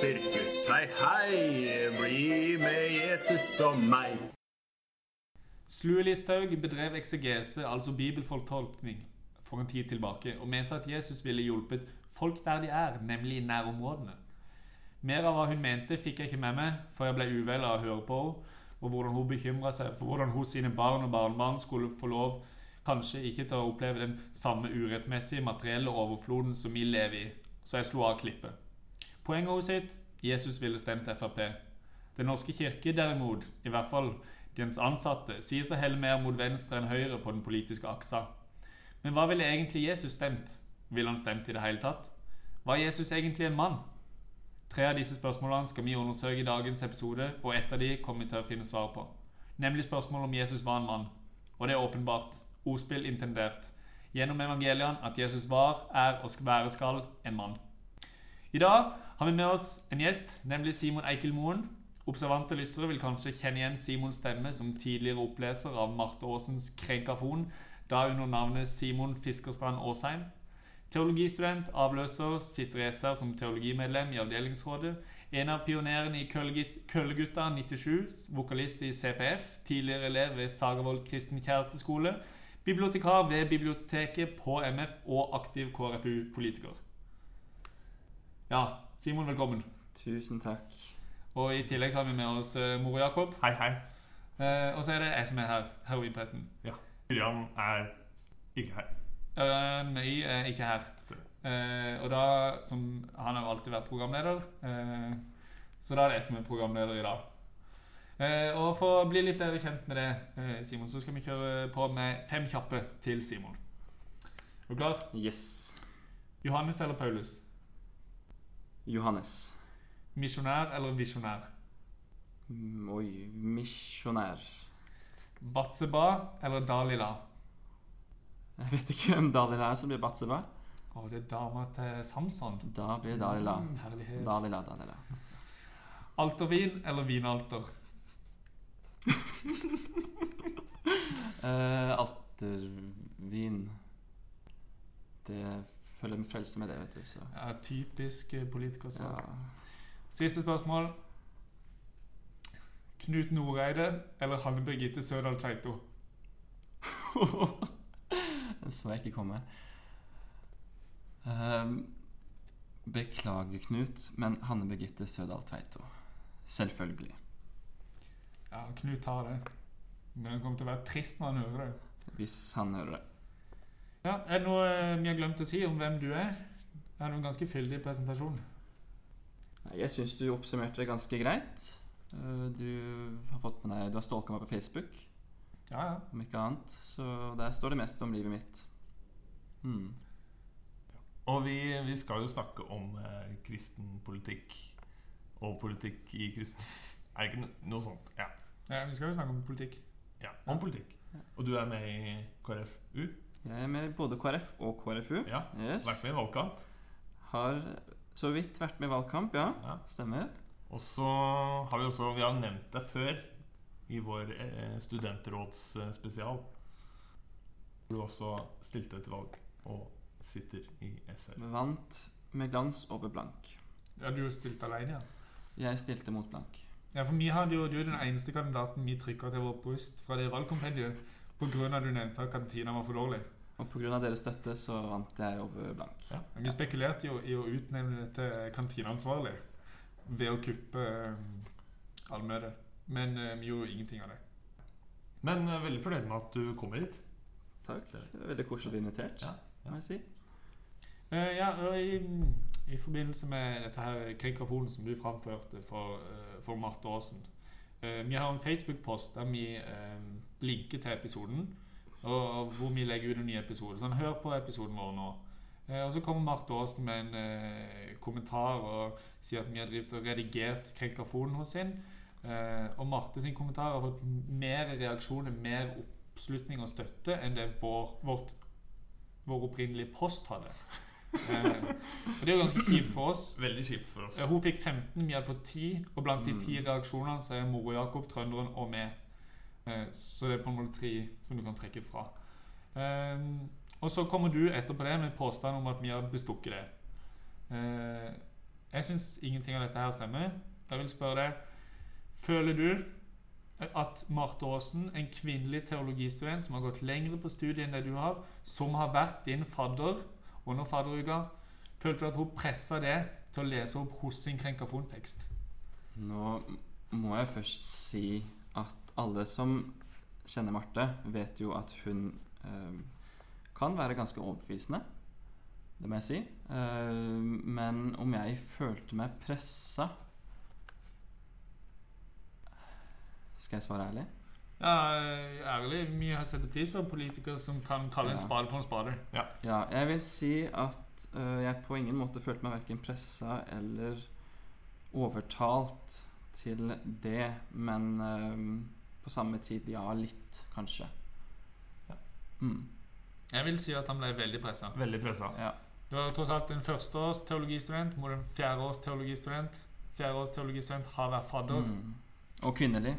Sirkus, hei, hei, bli med Jesus og meg. Slue Listhaug bedrev eksegese, altså bibelfortolkning, for en tid tilbake, og mente at Jesus ville hjulpet folk der de er, nemlig i nærområdene. Mer av hva hun mente, fikk jeg ikke med meg, for jeg ble uvel av å høre på henne, og hvordan hun bekymra seg for hvordan hun sine barn og barnebarn skulle få lov kanskje ikke til å oppleve den samme urettmessige materielle overfloden som vi lever i, så jeg slo av klippet. Poenget sitt Jesus ville stemt Frp. Den norske kirke derimot, i hvert fall dens ansatte, sier så heller mer mot venstre enn høyre på den politiske aksa. Men hva ville egentlig Jesus stemt? Ville han stemt i det hele tatt? Var Jesus egentlig en mann? Tre av disse spørsmålene skal vi undersøke i dagens episode, og ett av de kommer vi til å finne svar på. Nemlig spørsmålet om Jesus var en mann. Og det er åpenbart, ordspill intendert, gjennom evangeliene at Jesus var, er og skal være skal en mann. I dag har vi med oss en gjest, nemlig Simon Eikelmoen. Observante lyttere vil kanskje kjenne igjen Simons stemme som tidligere oppleser av Marte Aasens Krenkafon, da under navnet Simon Fiskerstrand Aasheim. Teologistudent, avløser, sitter i SR som teologimedlem i avdelingsrådet. En av pionerene i Køllegutta 97, vokalist i CPF. Tidligere elev ved Sagervold kristen kjæresteskole. Bibliotekar ved biblioteket på MF og aktiv KrFU-politiker. Ja, Simon, velkommen. Tusen takk. Og i tillegg så har vi med oss uh, Moro Jakob. Hei, hei. Uh, og så er det jeg som er her, heroinpresten. Ja. Yrjan er ikke her. Uh, Møy er ikke her. Uh, og da, som Han har jo alltid vært programleder, uh, så da er det jeg som er programleder i dag. og For å bli litt bedre kjent med det, Simon, så skal vi kjøre på med fem kjappe til Simon. Er du klar? Yes. Johannes eller Paulus? Johannes. Misjonær eller visjonær? Mm, oi Misjonær. Batseba eller Dalila? Jeg vet ikke hvem Dalila er som blir Batseba. Å, det er dama til Samson. Da blir det Dalila. Mm, herlighet. Dalila, Dalila. Altervin eller vinalter? uh, altervin Det følger med frelse med det, vet du. Så. Ja, Typisk politikersvar. Ja. Siste spørsmål. Knut Noreide eller Hanne Birgitte Sødal Tveito? Den så jeg ikke komme. Um, beklager, Knut, men Hanne Birgitte Sødal Tveito. Selvfølgelig. Ja, Knut tar det. Men han kommer til å være trist når han hører det. Hvis han hører det. Ja, Er det noe vi har glemt å si om hvem du er? Det er en ganske fyldig presentasjon. Jeg syns du oppsummerte det ganske greit. Du har fått med deg Du har stalka meg på Facebook. Ja, ja. Om ikke annet. Så der står det mest om livet mitt. Hmm. Og vi, vi, skal jo snakke om eh, kristen politikk og politikk i kristen Er det ikke no, noe sånt? Ja. ja. Vi skal jo snakke om politikk. Ja, om politikk. Og du er med i KrFU? Jeg er med i både KrF og KrFU. Ja, yes. Vært med i valgkamp? Har så vidt vært med i valgkamp, ja. ja. Stemmer. Og så har vi også Vi har nevnt deg før i vår eh, studentrådsspesial. Hvor du også stilte til valg og sitter i SR. Vant med glans over blank. Ja, Du stilte alene, ja? Jeg stilte mot blank. Ja, for vi hadde jo, Du er den eneste kandidaten vi trykka til vårt bryst fra det valgkompendiet pga. at du nevnte at kantina var for dårlig. Og pga. deres støtte så vant jeg over blank. Ja. Vi spekulerte jo i å utnevne det til kantineansvarlig ved å kuppe um, allmøtet. Men uh, vi gjorde ingenting av det. Men uh, veldig fornøyd med at du kommer hit. Takk. Det er veldig koselig å bli invitert, ja, må jeg si. Uh, ja, og i, i, forbindelse med dette her krigrafonen som du framførte for, for Marte Aasen Vi har en Facebook-post der vi linker til episoden, og, hvor vi legger ut en ny episode. Så hør på episoden vår nå. og så kommer Marte Aasen med en kommentar og sier at vi har drevet og redigert krenkafonen hos sin. Eh, og Marte sin kommentar har fått mer reaksjoner, mer oppslutning og støtte enn det vår, vårt, vår opprinnelige post hadde. Eh, og det er jo ganske kjipt for oss. Veldig kjipt for oss. Eh, Hun fikk 15, vi hadde fått 10, og blant de 10 reaksjonene så er mora Jakob, trønderen og meg. Eh, så det er på en måte tre som du kan trekke fra. Og så kommer du etterpå det med påstand om at vi har bestukket det. Eh, jeg syns ingenting av dette her stemmer. Jeg vil spørre deg Føler du at Marte Aasen, en kvinnelig teologistudent som har gått lengre på studiet enn det du har, som har vært din fadder under fadderuka, følte du at hun pressa det til å lese opp hos sin krenkafontekst? Nå må jeg først si at alle som kjenner Marte, vet jo at hun eh, kan være ganske overbevisende. Det må jeg si. Eh, men om jeg følte meg pressa Skal jeg svare ærlig? Ja, ærlig, vi har sett pris på en politiker som kan kalle en Ja. spade for en spade. Ja, jeg vil si at uh, jeg på ingen måte følte meg verken pressa eller overtalt til det, men uh, på samme tid ja, litt, kanskje. Ja. Mm, Jeg vil si at han ble veldig pressa. Veldig pressa. ja. Det var tross alt en førsteårs teologistudent mot en fjerdeårs teologistudent. Fjerdeårs teologistudent har vært fadder Mm. Og kvinnelig,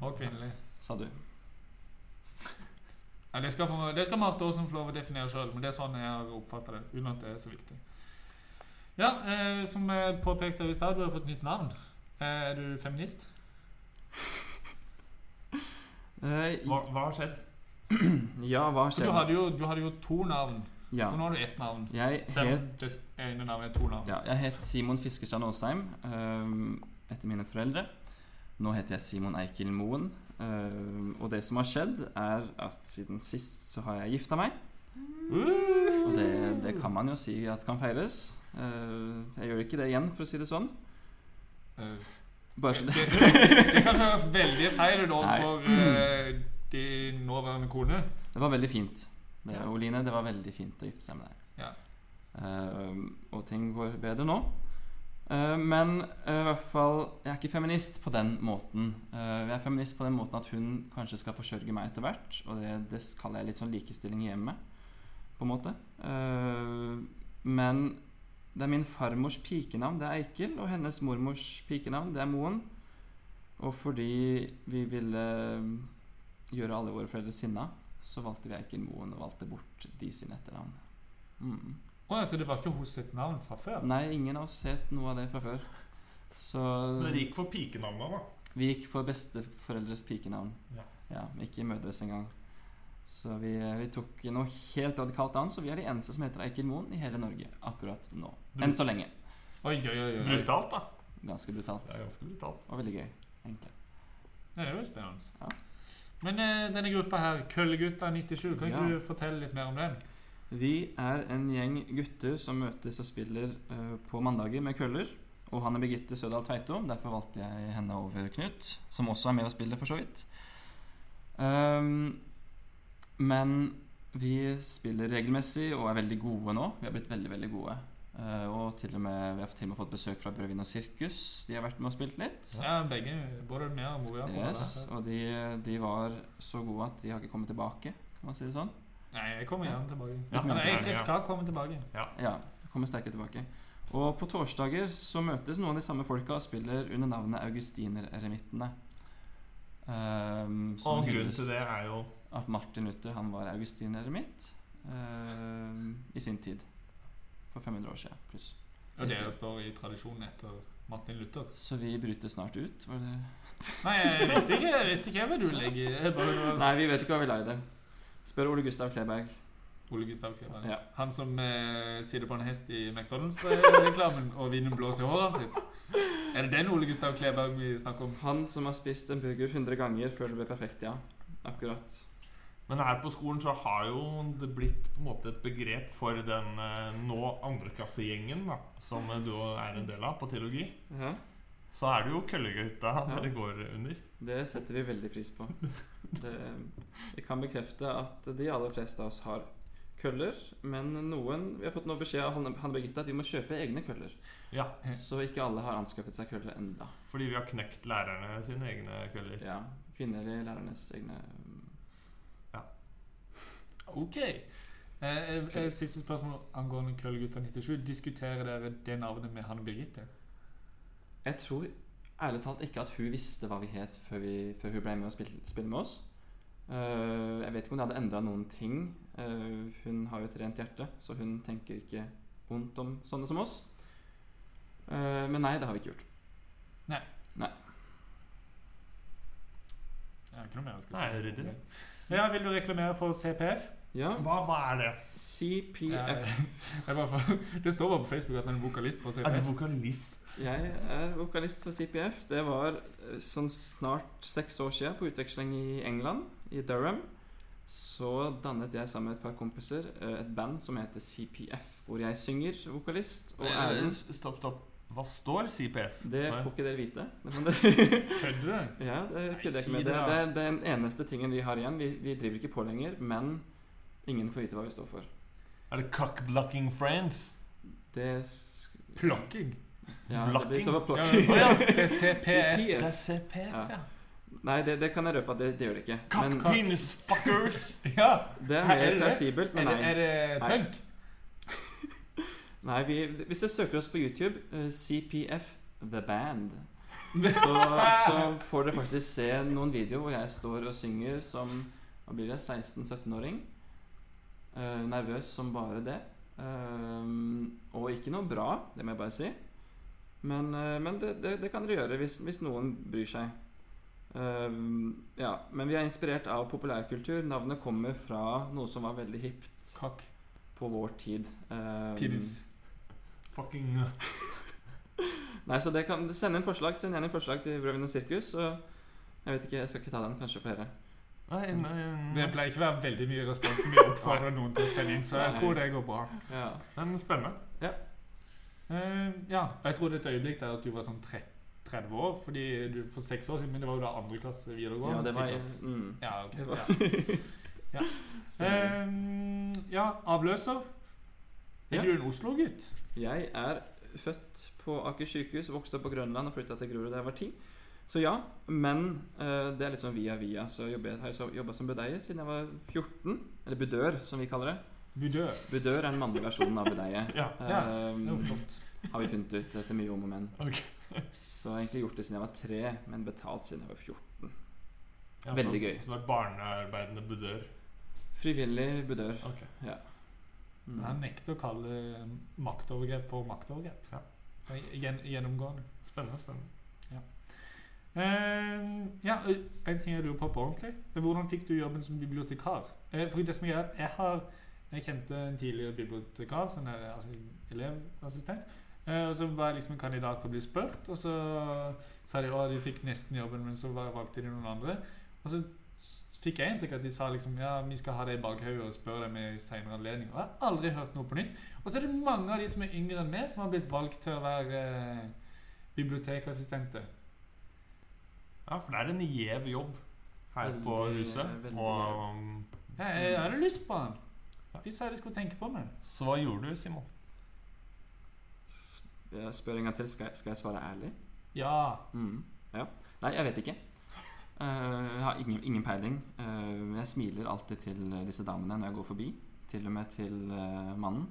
og kvinnelig. Sa du. Ja, det skal, få, det skal Marte Aasen få lov å definere sjøl, men det er sånn jeg har oppfatta det. Uten at det er så viktig. Ja, eh, som jeg påpekte i stad, du har fått nytt navn. Eh, er du feminist? Eh, Hva, hva har skjedd? ja, hva For du hadde jo, du hadde jo to navn, Ja. og nå har du ett navn. Jeg Selv om het det ene navnet er to navn. Ja, jeg het Simon Fiskerstad Aasheim um, etter mine foreldre. Nå heter jeg Simon Eikil Moen. Øhm, og det som har skjedd, er at siden sist så har jeg gifta meg. Uh! Og det, det kan man jo si at kan feires. Uh, jeg gjør ikke det igjen, for å si det sånn. Uh, Bare så det, det. kan høres veldig feil ut overfor uh, din nåværende kone. Det var veldig fint. Det, Oline, det var veldig fint å gifte seg med deg. Ja. Og ting går bedre nå. Eh, men eh, i hvert fall Jeg er ikke feminist på den måten. Eh, jeg er feminist på den måten at hun kanskje skal forsørge meg etter hvert. Og det, det kaller jeg litt sånn likestilling i hjemmet, på en måte. Men det er min farmors pikenavn, det er Eikel, og hennes mormors pikenavn, det er Moen. Og fordi vi ville gjøre alle våre foreldre sinna, så valgte vi Eikel Moen og valgte bort de sine etternavn. Mm. Å, altså det var ikke hos sitt navn fra før? Nei, ingen av oss het noe av det fra før. Så Men dere gikk for pikenavna, da. vi gikk for besteforeldres pikenavn. Ja. Ja, ikke mødres engang. Så vi, vi tok noe helt radikalt annet, så vi er de eneste som heter Eikel Moen i hele Norge akkurat nå. Enn så lenge. Oi, oi, oi. oi. Brutalt, da. Ganske brutalt. Det er ganske brutalt. Og veldig gøy, egentlig. Ja, det er jo spennende. Ja. Men eh, denne gruppa her, Køllegutta 97, kan ikke Ja. du fortelle litt mer om den? Vi er en gjeng gutter som møtes og spiller eh, på mandager med køller. Og han er Birgitte Sødal Tveito, derfor valgte jeg henne over Knut, som også er med og spiller, for så vidt. Um, men vi spiller regelmessig og er veldig gode nå. Vi har blitt veldig, veldig gode. Uh, og til og med, vi har til og med fått besøk fra Brødvin og Sirkus. De har vært med og spilt litt. Ja, begge. Både meg og Moria. Yes, og de, de var så gode at de har ikke kommet tilbake, kan man si det sånn. Nei, jeg kommer gjerne tilbake. Ja, Men jeg, jeg skal komme tilbake. Ja, kommer sterkere tilbake. Og på torsdager så møtes noen av de samme folka og spiller under navnet Augustinereremittene. Um, Og grunnen til det er jo at Martin Luther han var augustineremitt um, i sin tid. For 500 år siden pluss. Og dere står i tradisjonen etter Martin Luther. Så vi bryter snart ut. Var det Nei, jeg vet ikke, jeg vet ikke hva du legger Nei, vi vet ikke hva vi la i det. Spør Ole Gustav Kleberg. Ole Gustav Kleberg. Ja. Han som eh, sitter på en hest i McDonald's-reklamen og vinden blåser i håret sitt. Er det den Ole Gustav Kleberg vi snakker om? Han som har spist en burger 100 ganger før det ble perfekt, ja. Akkurat. Men her på skolen så har jo det blitt på en måte et begrep for den eh, nå andreklassegjengen som eh, du er en del av på teologi. Ja. Så er det jo Køllegøyta Ja. dere går under. Det setter vi veldig pris på. Det, vi kan bekrefte at de aller fleste av oss har køller, men noen Vi har fått noe beskjed av Hanne, Hanne Birgitte at vi må kjøpe egne køller. Ja, Så ikke alle har anskaffet seg køller enda. fordi vi har knekt lærerne sine egne køller. Ja, Kvinnelige lærernes egne Ja. Ok. Eh, eh, eh, siste spørsmål angående Køllegutta 97. Diskuterer dere det navnet med Hanne Birgitte? Jeg tror ærlig talt ikke at hun visste hva vi het før, vi, før hun ble med og spille med oss. Uh, jeg vet ikke om det hadde endra noen ting. Uh, hun har jo et rent hjerte, så hun tenker ikke vondt om sånne som oss. Uh, men nei, det har vi ikke gjort. Nei. nei. Jeg har ikke noe mer Nei, si. Ja, Vil du reklamere for CPF? Ja, Hva, hva er det? CPF. Jeg bare det står bare på Facebook at han er vokalist for Er du CPF. vokalist? Jeg er vokalist for CPF. Det var eh, sånn snart seks år siden på utveksling i England, i Durham. Så dannet jeg sammen med et par kompiser eh, et band som heter CPF, hvor jeg synger vokalist. Og Eh, Erlend Stopp, stopp. Hva står CPF? Det får ikke dere vite. Det Kødder du? Ja, det kødder jeg ikke med. det, Det, det er den eneste tingen vi har igjen. Vi, vi driver ikke på lenger, men ingen får vite hva vi står for. Er det Cockblocking Friends? Det Plokking? Ja, det blir så Ja, plukking. ja, det er CPF. Det er CPF, Ja. ja. Nei, det, det kan jeg røpe at det, det gjør det ikke. Men fuckers! Ja. det er er mer plausibelt, men Er det, nei. er det punk? nei vi, hvis dere søker oss på YouTube, uh, CPF The Band, så, så får dere faktisk se noen videoer hvor jeg står og synger som hva blir det, 16-17-åring. Eh, nervøs som bare det. Uh, og ikke noe bra, det må jeg bare si. Men, uh, men det, det, det kan dere gjøre hvis, hvis noen bryr seg. Ja, men vi er inspirert av populærkultur. Navnet kommer fra noe som var veldig hipt Kakk. på vår tid. Penis. Fucking Nei, så det kan Send inn forslag Send gjerne inn forslag til Brødrene Sirkus. Og jeg vet ikke, jeg skal ikke ta den kanskje flere. Nei, nei, Det pleier ikke å være veldig mye respons når vi oppfordrer noen til å sende inn, så jeg tror det går bra. Ja. Men spennende. Eh, ja, og jeg tror det er et øyeblikk der at du var sånn 30 30 år, fordi du for seks år siden, men det var jo da andre klasse videregående. ja, det var sikkert. mm. Ja, okay, Det var- Ja. Stemmer. Eh, ja, avløser. Er Ja. du en Oslo-gutt? Jeg er født på Aker sykehus, vokste opp på Grønland og flytta til Grorud da jeg var ti. Så ja, men eh, det er sånn via via. Så jobber jeg, har jeg jobba som budeie siden jeg var 14. Eller budør, som vi kaller det. Budør. Budør er den mannlige versjonen av budeie. Ja. Ja, Um, har vi funnet ut etter mye om og men. Okay. Så jeg har egentlig gjort det siden jeg var tre, men betalt siden jeg var 14. Ja, Veldig gøy. Så du har vært barnearbeidende budør. Frivillig budør. Ok. Mm. Jeg nekter å kalle maktovergrep for maktovergrep. Ja. Gjennomgående. Spennende. spennende. Eh, ja, En ting jeg lurer på på ordentlig. Hvordan fikk du jobben som bibliotekar? Uh, for det som er, jeg har jeg kjente en tidligere bibliotekar, sånn her, altså elevassistent. Uh, og så var jeg liksom en kandidat til å bli spurt, og så sa de at de fikk nesten jobben, men så var- valgte de noen andre. Og så fikk jeg inntrykk at de sa liksom ja, vi skal ha det i bakhodet og spørre deg med i senere anledning. Og jeg har aldri hørt noe på nytt. Og så er det mange av de som er yngre enn meg, som har blitt valgt til å være eh, bibliotekassistenter. Ja, for det er en gjev jobb her Veldig, på huset. veldig Og um, Ja, jeg hadde lyst på den. De sa de skulle tenke på meg. Så hva gjorde du, Simon? Jeg spør en gang til. Skal jeg, skal jeg svare ærlig? Ja. Mm. Ja. Nei, jeg vet ikke. Uh, jeg har ingen, ingen peiling. Uh, jeg smiler alltid til eh, disse damene når jeg går forbi. Til og med til uh, mannen.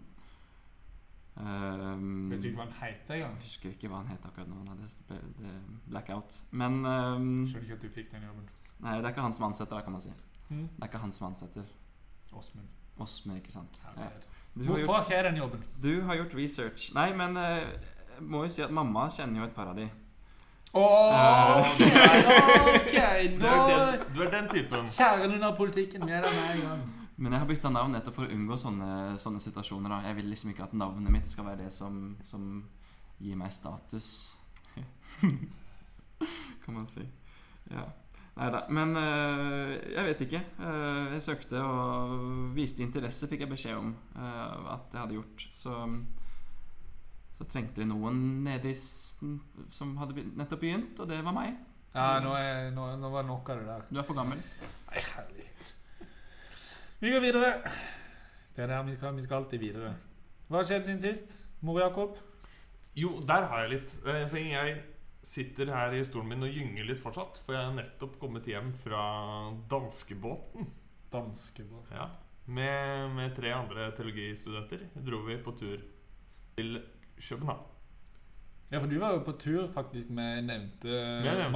Um, Vet du ikke hva han heter engang? Husker ikke hva han het akkurat nå. Nei, Det ble, det blackout. Men um, Skjønner ikke at du fikk den jobben. Nei, det er ikke han som ansetter, da, kan man si. Mm. Det er ikke han som ansetter. Åsmund. Åsmund, ikke sant. Ja. Hvorfor har ikke jeg den jobben? du har gjort research. Nei, men eh, jeg må jo si at mamma kjenner jo et par av de. ok, ok, Du er den, du er den typen. Kjernen av politikken med deg med en gang. Men jeg har bytta navn nettopp for å unngå sånne, sånne situasjoner. da Jeg vil liksom ikke at navnet mitt skal være det som, som gir meg status. kan man si. Ja. Nei da. Men eh, jeg vet ikke. Eh, jeg søkte og viste interesse, fikk jeg beskjed om eh, at jeg hadde gjort. Så, så trengte de noen nedi som hadde nettopp begynt, og det var meg. Ja, nå, er, nå, nå var nok av det der. Du er for gammel. Nei, herlighet. Vi går videre Det er der vi skal, vi skal alltid videre. Hva har skjedd siden sist? Mor Jakob? Jo, der har jeg litt. Eh, For jeg sitter her i stolen min og gynger litt fortsatt. For jeg har nettopp kommet hjem fra danskebåten. Danskebåten? Ja. Med, med tre andre teologistudenter dro vi på tur til København. Ja, for du var jo på tur faktisk med nevnte med nevnte.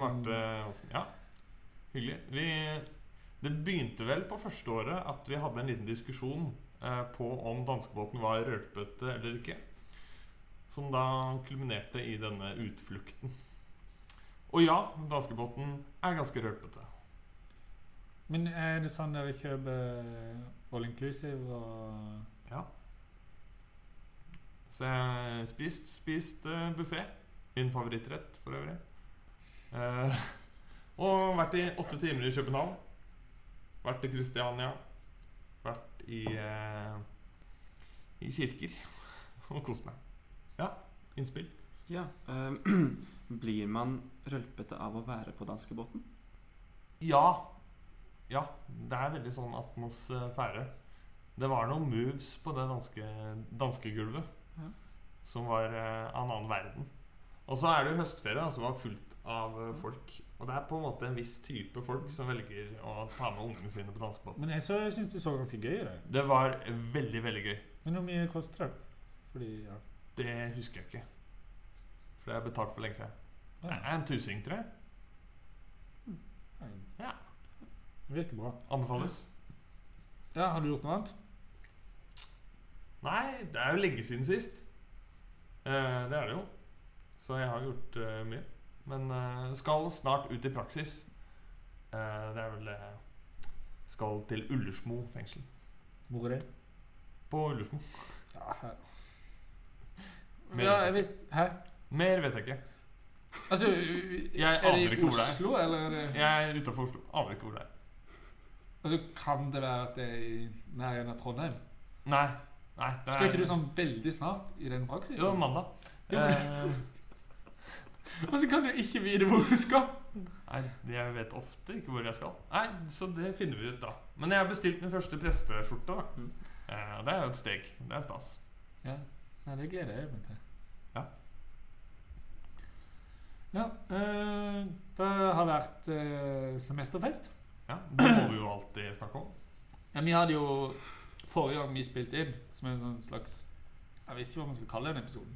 Marte Aasen. Ja, hyggelig. Vi, det begynte vel på første året at vi hadde en liten diskusjon eh, på om danskebåten var rølpete eller ikke. Som da kulminerte i denne utflukten. Og ja, danskebåten er ganske rølpete. Men er det sånn dere kjøper all inclusive og Ja. Så jeg spist, spist uh, buffé. Min favorittrett, for øvrig. Eh, og vært i åtte timer i København. Vært i Kristiania. Vært i eh, I kirker. Og kost meg. Ja. Innspill. Ja. eh, blir man rølpete av å være på danskebåten? Ja. Ja. Det er veldig sånn atmosfære. Det var noen moves på det danske, danskegulvet Ja. som var eh, av en annen verden. Og så er det høstferie, som som var fullt av eh, folk. Og det er på en måte en viss type folk som velger å ta med ungene sine på danskebåten. Men jeg syns det så ganske gøy ut. Det var veldig, veldig gøy. Men hvor mye koster det? Fordi ja. Det husker jeg ikke. For det har jeg betalt for lenge siden. Det ja. er en tusing, tror jeg. Ja. Det virker bra. Anbefales. Ja, Har du gjort noe annet? Nei, det er jo lenge siden sist. Eh, det er det jo. Så jeg har gjort eh, mye. Men eh, skal snart ut i praksis. Eh, det er vel eh, Skal til Ullersmo fengsel. Hvor er det? På Ullersmo. Ja, her. Mer, ja, jeg vet Hæ? Mer vet jeg ikke. Altså, Jeg er det i hvor det er. Oslo, eller er det Jeg er utafor Oslo. Aner ikke hvor det er. Altså, Kan det være at det er i nærheten av Trondheim? Nei. Nei det Skal ikke du sånn veldig snart i den praksisen? Jo, mandag. Jo, Eh, Og så kan du ikke vite hvor du skal! nei, jeg vet ofte ikke hvor jeg skal. Nei, Så det finner vi ut da. Men jeg har bestilt min første presteskjorte. da Mm. eh, Det er jo et steg. Det er stas. Ja, ja det gleder jeg meg til. Ja. Ja, eh, det har vært eh, semesterfest. Ja, Det må vi jo alltid snakke om. Ja, vi hadde jo forrige gang vi spilte inn, som en sånn slags Jeg vet ikke hva man skal kalle den episoden.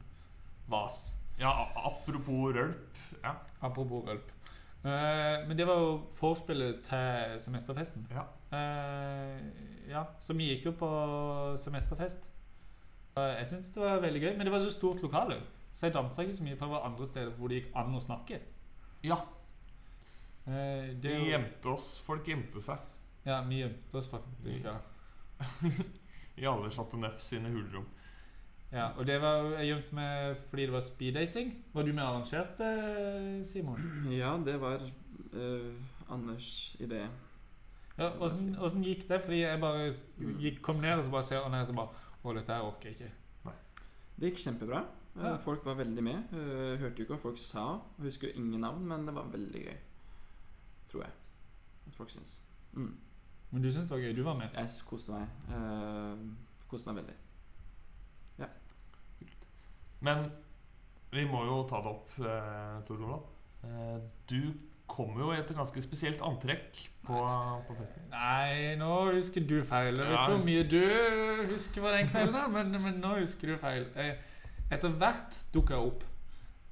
Vas. Ja, Apropos rølp. Ja. Apropos rølp. Eh, men det var jo forspillet til semesterfesten. ja. Eh, ja, så vi gikk jo på semesterfest. Eh, jeg syns det var veldig gøy, men det var så stort lokale. Så jeg dansa ikke så mye, for det var andre steder hvor det gikk an å snakke. ja. Eh, det Vi gjemte oss. Folk gjemte seg Ja, vi gjemte oss faktisk. Ja. i alle Chateau Neuf sine hulrom. Ja, og det var jeg gjemte meg fordi det var speeddating. Var du med arrangert, arrangerte, Simon? Ja, det var uh, Anders' idé. Ja, Åssen åssen gikk det? Fordi jeg bare gikk, kom ned og så bare ser han ned og så bare Å, dette her orker jeg ikke. Det gikk kjempebra. Eh, Ja. Folk var veldig med. Eh, hørte jo ikke hva folk sa. Jeg husker jo ingen navn, men det var veldig gøy. Tror jeg. At folk syns. Mm. Men du syntes det var gøy? Du var med? Jeg koste meg. Uh, koste meg veldig. Men vi må jo ta det opp, eh, Tor Olav. Eh, du kom jo i et ganske spesielt antrekk på, på festen. Nei, nå husker du feil. Jeg vet ikke hvor mye du husker fra den kvelden, da, men, men nå husker du feil. Jeg, etter hvert dukka jeg opp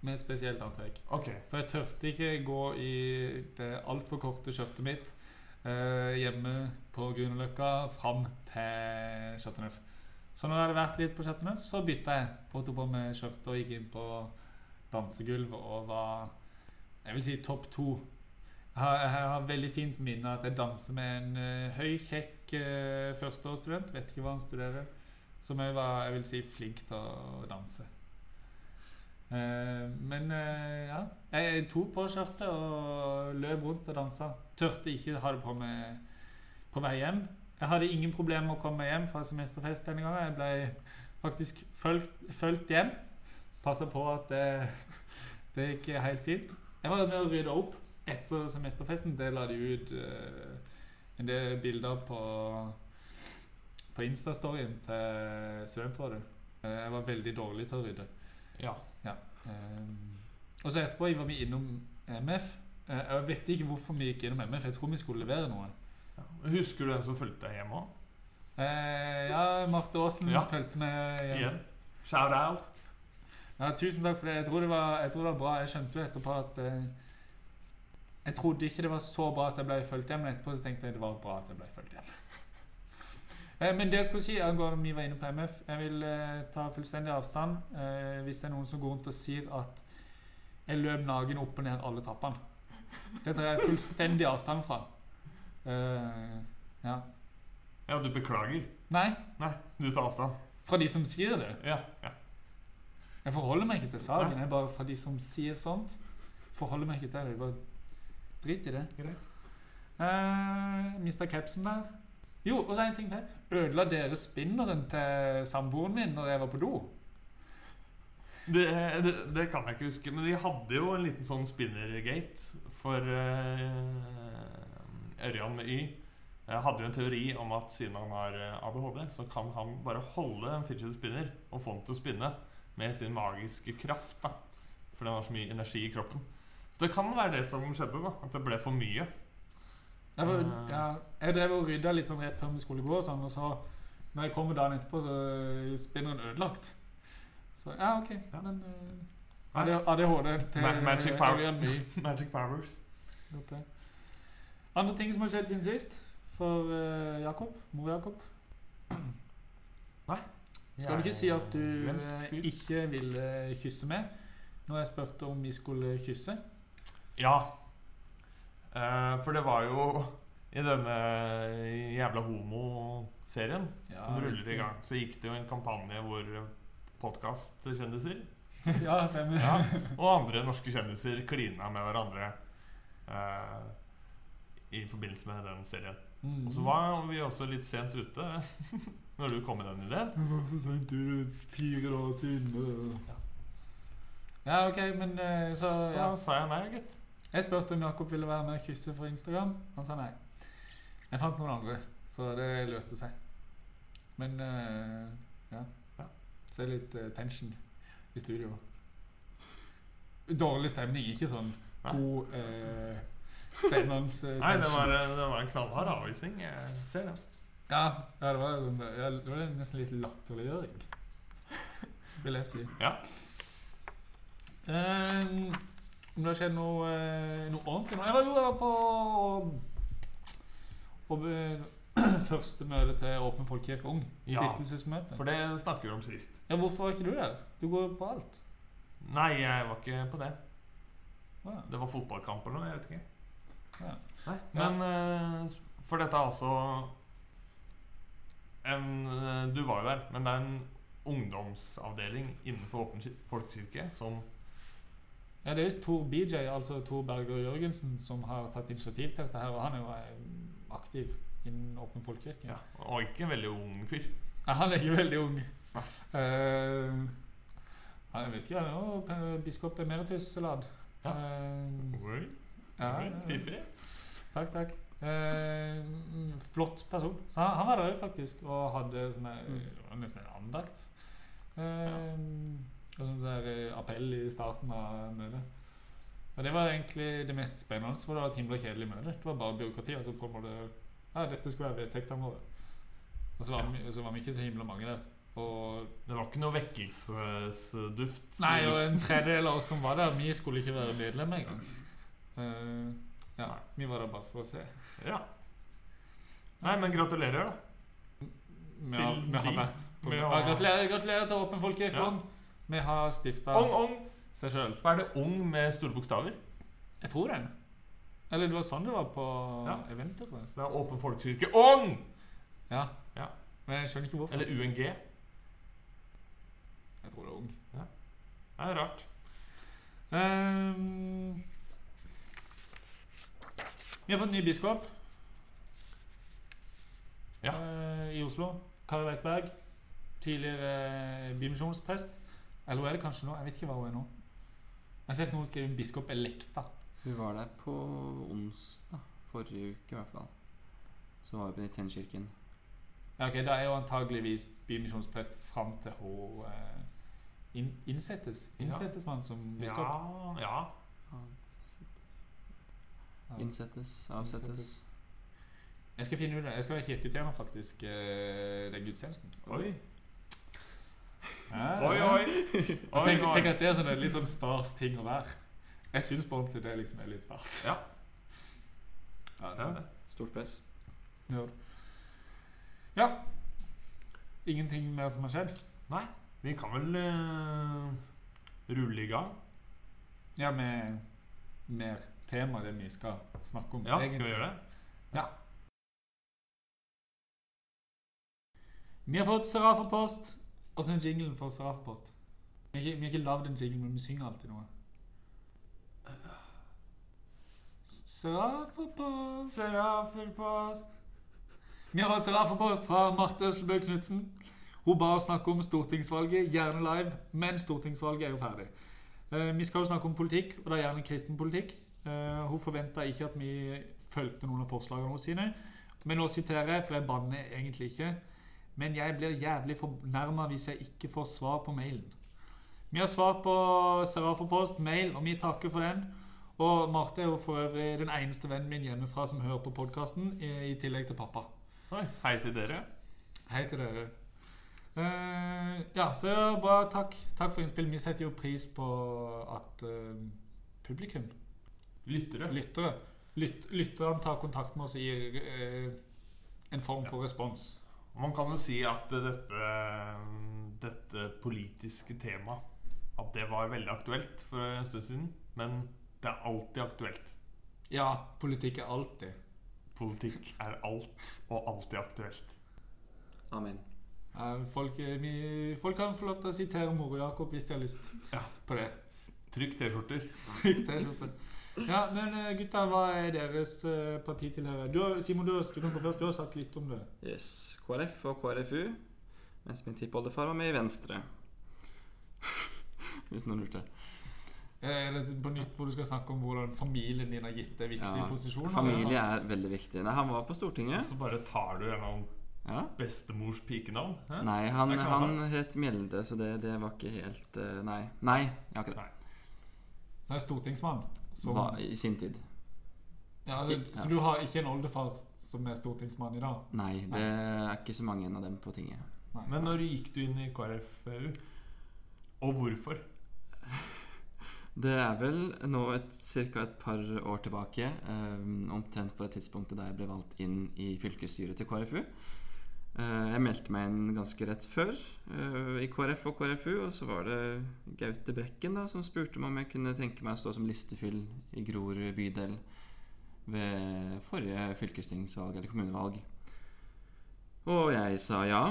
med et spesielt antrekk. Okay. For jeg turte ikke gå i det altfor korte skjørtet mitt eh, hjemme på Grünerløkka fram til Chateau Neuf. Så når det hadde vært litt på Chateauneuf, så bytta jeg og tok på meg skjørtet og gikk inn på dansegulvet og var jeg vil si topp to. Jeg har, jeg har veldig fint minne at jeg danser med en uh, høy, kjekk uh, førsteårsstudent, vet ikke hva han studerer, som jeg var jeg vil si, flink til å danse. Uh, men ja, jeg, jeg tok på skjørtet og løp rundt og dansa. Tørte ikke ha det på meg på vei hjem. Jeg hadde ingen problemer med å komme hjem fra semesterfest denne gangen. Jeg ble faktisk fulgt, hjem. Passa på at det, det gikk helt fint. Jeg var med å rydde opp etter semesterfesten. Det la de ut eh, en del bilder på, på Insta-storyen til Studentrådet. Eh, Jeg var veldig dårlig til å rydde. Ja. Um, og så etterpå var vi innom MF. Jeg vet ikke hvorfor vi gikk innom MF. Jeg tror vi skulle levere noe. Husker du hvem som fulgte deg hjem òg? Eh, ja, Marte Aasen Ja. fulgte med hjem. Igjen. Shout out. Ja, tusen takk for det. Jeg tror det var, jeg tror det var bra. Jeg skjønte jo etterpå at eh, Jeg trodde ikke det var så bra at jeg ble fulgt hjem, men etterpå så tenkte jeg det var bra at jeg ble fulgt hjem. Eh, men det jeg skulle si angående vi var inne på MF Jeg vil eh, ta fullstendig avstand eh, hvis det er noen som går rundt og sier at jeg løp naken opp og ned alle trappene. Det tar jeg fullstendig avstand fra. Eh, ja. Ja, du beklager. Nei, Nei, du tar avstand. fra de som sier det. Ja. ja. Jeg forholder meg ikke til saken. Nei. Jeg bare fra de som sier sånt. Forholder meg ikke til det. Bare drit i det. Greit. Uh, Mista capsen der. Jo, og så en ting til. Ødela dere spinneren til samboeren min når jeg var på do? Det, det, det kan jeg ikke huske, men vi hadde jo en liten sånn spinnergate for uh, Ørjan med Y. Hadde jo en teori om at siden han har eh, ADHD, så kan han bare holde en fidget spinner og få den til å spinne med sin magiske kraft. da Fordi han har så mye energi i kroppen. Så det kan være det som skjedde, da at det ble for mye. Jeg, var, Eh. ja, jeg drev og rydda litt sånn rett før vi skulle gå, og sånn, og så når jeg kommer dagen etterpå, så er spinneren ødelagt. Så ja, OK. Ja. Men uh, ADHD til Ma- magic power. Magic powers. Godt det. Andre ting som har skjedd siden sist for uh, Jakob? Mor Jakob? Nei. Skal du ikke si at du eh, ikke ville kysse meg når jeg spurte om vi skulle kysse? Ja. Uh, for det var jo i denne jævla homo-serien som ruller i gang, så gikk det jo en kampanje hvor podkastkjendiser ja, stemmer. ja, og andre norske kjendiser klina med hverandre eh, i forbindelse med den serien. Mm. Og så var vi også litt sent ute når du kom med den ideen. Vi var så sent ute fire år siden. Ja, OK, men eh, så Så ja. sa jeg nei, gitt. Jeg spurte om Jakob ville være med og kysse for Instagram. Han sa nei. Jeg fant noen andre, så det løste seg. Men eh, ja. Ja. Så er det litt eh, tension i studio. Dårlig stemning, ikke sånn god eh, spennende eh, Nei, det var, det var en knallhard avvisning. Jeg ser den. Ja, ja, det var, sånn, ja, det var nesten litt latterliggjøring, vil jeg si. Ja. Um, om det har skjedd noe, eh, noe ordentlig nå Jeg var jo var på og, første møte til Åpen folkekirke Ung. Ja. For det snakker vi om sist. Ja, hvorfor var ikke du der? Du går på alt. Nei, jeg var ikke på det. Ja. Det var fotballkamp eller noe. Jeg vet ikke. Ja. Nei, Men eh, For dette er altså en eh, Du var jo der, men det er en ungdomsavdeling innenfor Åpen kir- folkekirke som Ja, det er visst Tor BJ, altså Tor Berger Jørgensen, som har tatt initiativ til dette her. Og han er jo eh, aktiv innen Åpen folkekirke. ja, Og ikke en veldig ung fyr. Ja, han er ikke veldig ung. Eh, ja, jeg vet ikke, han er jo p- biskop emeritus Lad. Ja. Eh, Oi, ja, ja. Fiffig. Takk, takk. Eh, flott person. Så han, han var der faktisk og hadde sånne, Mm. nesten en andakt. Eh, Og sånn der eh, appell i starten av møtet. Og det var egentlig det mest spennende, for det var et himla kjedelig møte. Det var bare byråkrati. Altså på en det Ja, dette skulle være vedtektene våre. Og så var, Ja. vi, så var vi ikke så himla mange der. Og Det var ikke noe vekkelsesduft. Nei, og en tredjedel av oss som var der, vi skulle ikke være medlemmer engang. Eh, ja, vi var der bare for å se. Ja. Nei, men gratulerer, da. Vi har, vi har vært på ja, har- gratulerer, gratulerer til Åpen folkekirke. Ja. Vi har stifta Ung, ung! seg sjøl. Er det ung med store bokstaver? Jeg tror det. Eller det var sånn det var på Ja. eventet, tror jeg. Så det er Åpen folkekirke Ung! Ja. Ja. Men jeg skjønner ikke hvorfor. Eller UNG. Jeg tror det er ung. Det er rart. Ehm, vi har fått ny biskop Ja. eh, i Oslo. Kari Weitberg. Tidligere eh, bymisjonsprest. Eller hun er det kanskje nå? Jeg vet ikke hva hun er nå. Jeg har sett noen skrive 'biskop Elekta'. Hun var der på onsdag forrige uke, i hvert fall. Så var hun på Tennkirken. Ja, ok, Da er hun antageligvis bymisjonsprest fram til hun eh, inn, innsettes. Ja. Innsettes man som biskop? Ja, ja. Innsettes, avsettes. Jeg skal finne ut det. Jeg skal være kirketjener, faktisk. eh, Den gudstjenesten. Oi. Ja, Oi, oi. Oi, tenk, tenk at det er sånn, litt sånn stas ting å være. Jeg syns på ordentlig det liksom er litt stas. Ja. Ja, det er det. Stort press. Ja. ja. Ingenting mer som har skjedd? Nei, vi kan vel uh, rulle i gang. Ja, med mer tema, det vi skal snakke om. Ja, skal vi gjøre det? Vi har fått Seraferpost. Åssen er jinglen for Seraferpost? Vi har ikke, vi har ikke lagd en jingle, men vi synger alltid noe. Seraferpost Seraferpost. Vi har fått Seraferpost fra Marte Øslebø Knutsen. Hun ba oss snakke om stortingsvalget, gjerne live, men stortingsvalget er jo ferdig. Eh, vi skal jo snakke om politikk, og da gjerne kristen politikk. Eh, hun forventa ikke at vi fulgte noen av forslagene hennes sine. Men nå siterer jeg, for jeg banner egentlig ikke. Men jeg blir jævlig fornærma hvis jeg ikke får svar på mailen. Vi har svar på Serafopost, mail, og vi takker for den. Og Marte er jo for øvrig den eneste vennen min hjemmefra som hører på podkasten, i, i tillegg til pappa. Oi, hei til dere. Hei til dere. Uh, ja, så bra. Takk. Takk for innspill. Vi setter jo pris på at uh, publikum, Lyttere. lyttere, lyt, lytterne tar kontakt med oss og gir eh, en form for respons. Man kan jo si at dette, dette politiske temaet At det var veldig aktuelt for en stund siden. Men det er alltid aktuelt. Ja, politikk er alltid. Politikk er alt og alltid aktuelt. Amen. Eh, folk, eh, vi, folk kan få lov til å sitere Moro Jakob hvis de har lyst Ja. på det. Trykk T-skjorter. Trykk T-skjorte. Ja, men eh, gutta, hva er deres partitilhørighet? Du, Simon, du, du kan gå først. Du har sagt litt om det. Yes. KrF og KrFU. Mens min tippoldefar var med i Venstre. Hvis noen lurte. Eller Er det på nytt hvor du skal snakke om hvordan familien din har gitt deg viktige Ja, posisjoner? Familie er veldig viktig. Nei, han var på Stortinget. Så bare tar du en annen Ja. bestemors pikenavn. hæ? Nei, han, han het Mjelde, så det, det var ikke helt eh, Nei. Nei, jeg har ikke det. Så er stortingsmann. Som, Var i sin tid. ja, altså, Ja. Så du har ikke en oldefar som er stortingsmann i dag? Nei, det er ikke så mange av dem på tinget. Nei. Men når gikk du inn i KrFU? Og hvorfor? Det er vel nå ca. et par år tilbake, um, omtrent på det tidspunktet da jeg ble valgt inn i fylkesstyret til KrFU. Eh, jeg meldte meg inn ganske rett før eh, i KrF og KrFU, og så var det Gaute Brekken da, som spurte meg om jeg kunne tenke meg å stå som listefyll i Grorud bydel ved forrige fylkestingsvalg eller kommunevalg. Og jeg sa ja.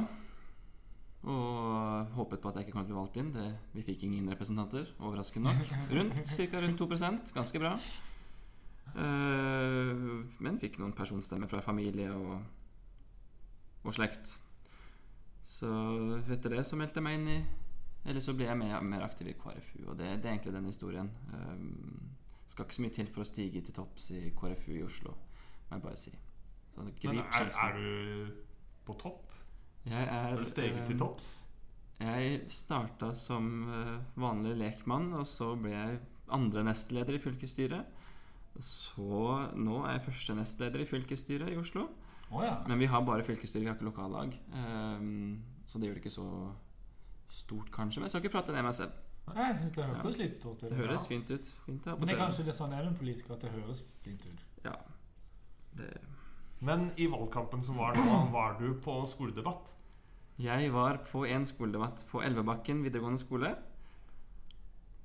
Og håpet på at jeg ikke kom til å bli valgt inn. Det, vi fikk ingen representanter, overraskende nok. Rundt, Ca. rundt 2% ganske bra. Eh, men fikk noen personstemmer fra familie og, og slekt. Så etter det så meldte jeg meg inn i Eller så ble jeg mer, mer aktiv i KrFU, og det, det er egentlig den historien. Um, skal ikke så mye til for å stige til topps i KrFU i Oslo, må jeg bare si. Så Men grip er, er du på topp? Jeg er, Har du steget til eh, topps? Jeg starta som eh, vanlig lekmann, og så ble jeg andre nestleder i fylkesstyret. Så nå er jeg første nestleder i fylkesstyret i Oslo. Å ja. Men vi har bare fylkesstyre, vi har ikke lokallag. Um, så det gjør det ikke så stort, kanskje. Men jeg skal ikke prate ned meg selv. Nei, Jeg synes det hørtes litt stort ut. Det høres Ja. fint ut. Fint Men det er kanskje det sånn er med politikere at det høres fint ut. Ja. Det. Men i valgkampen som var nå, var du på skoledebatt. Jeg var på en skoledebatt på Elvebakken videregående skole.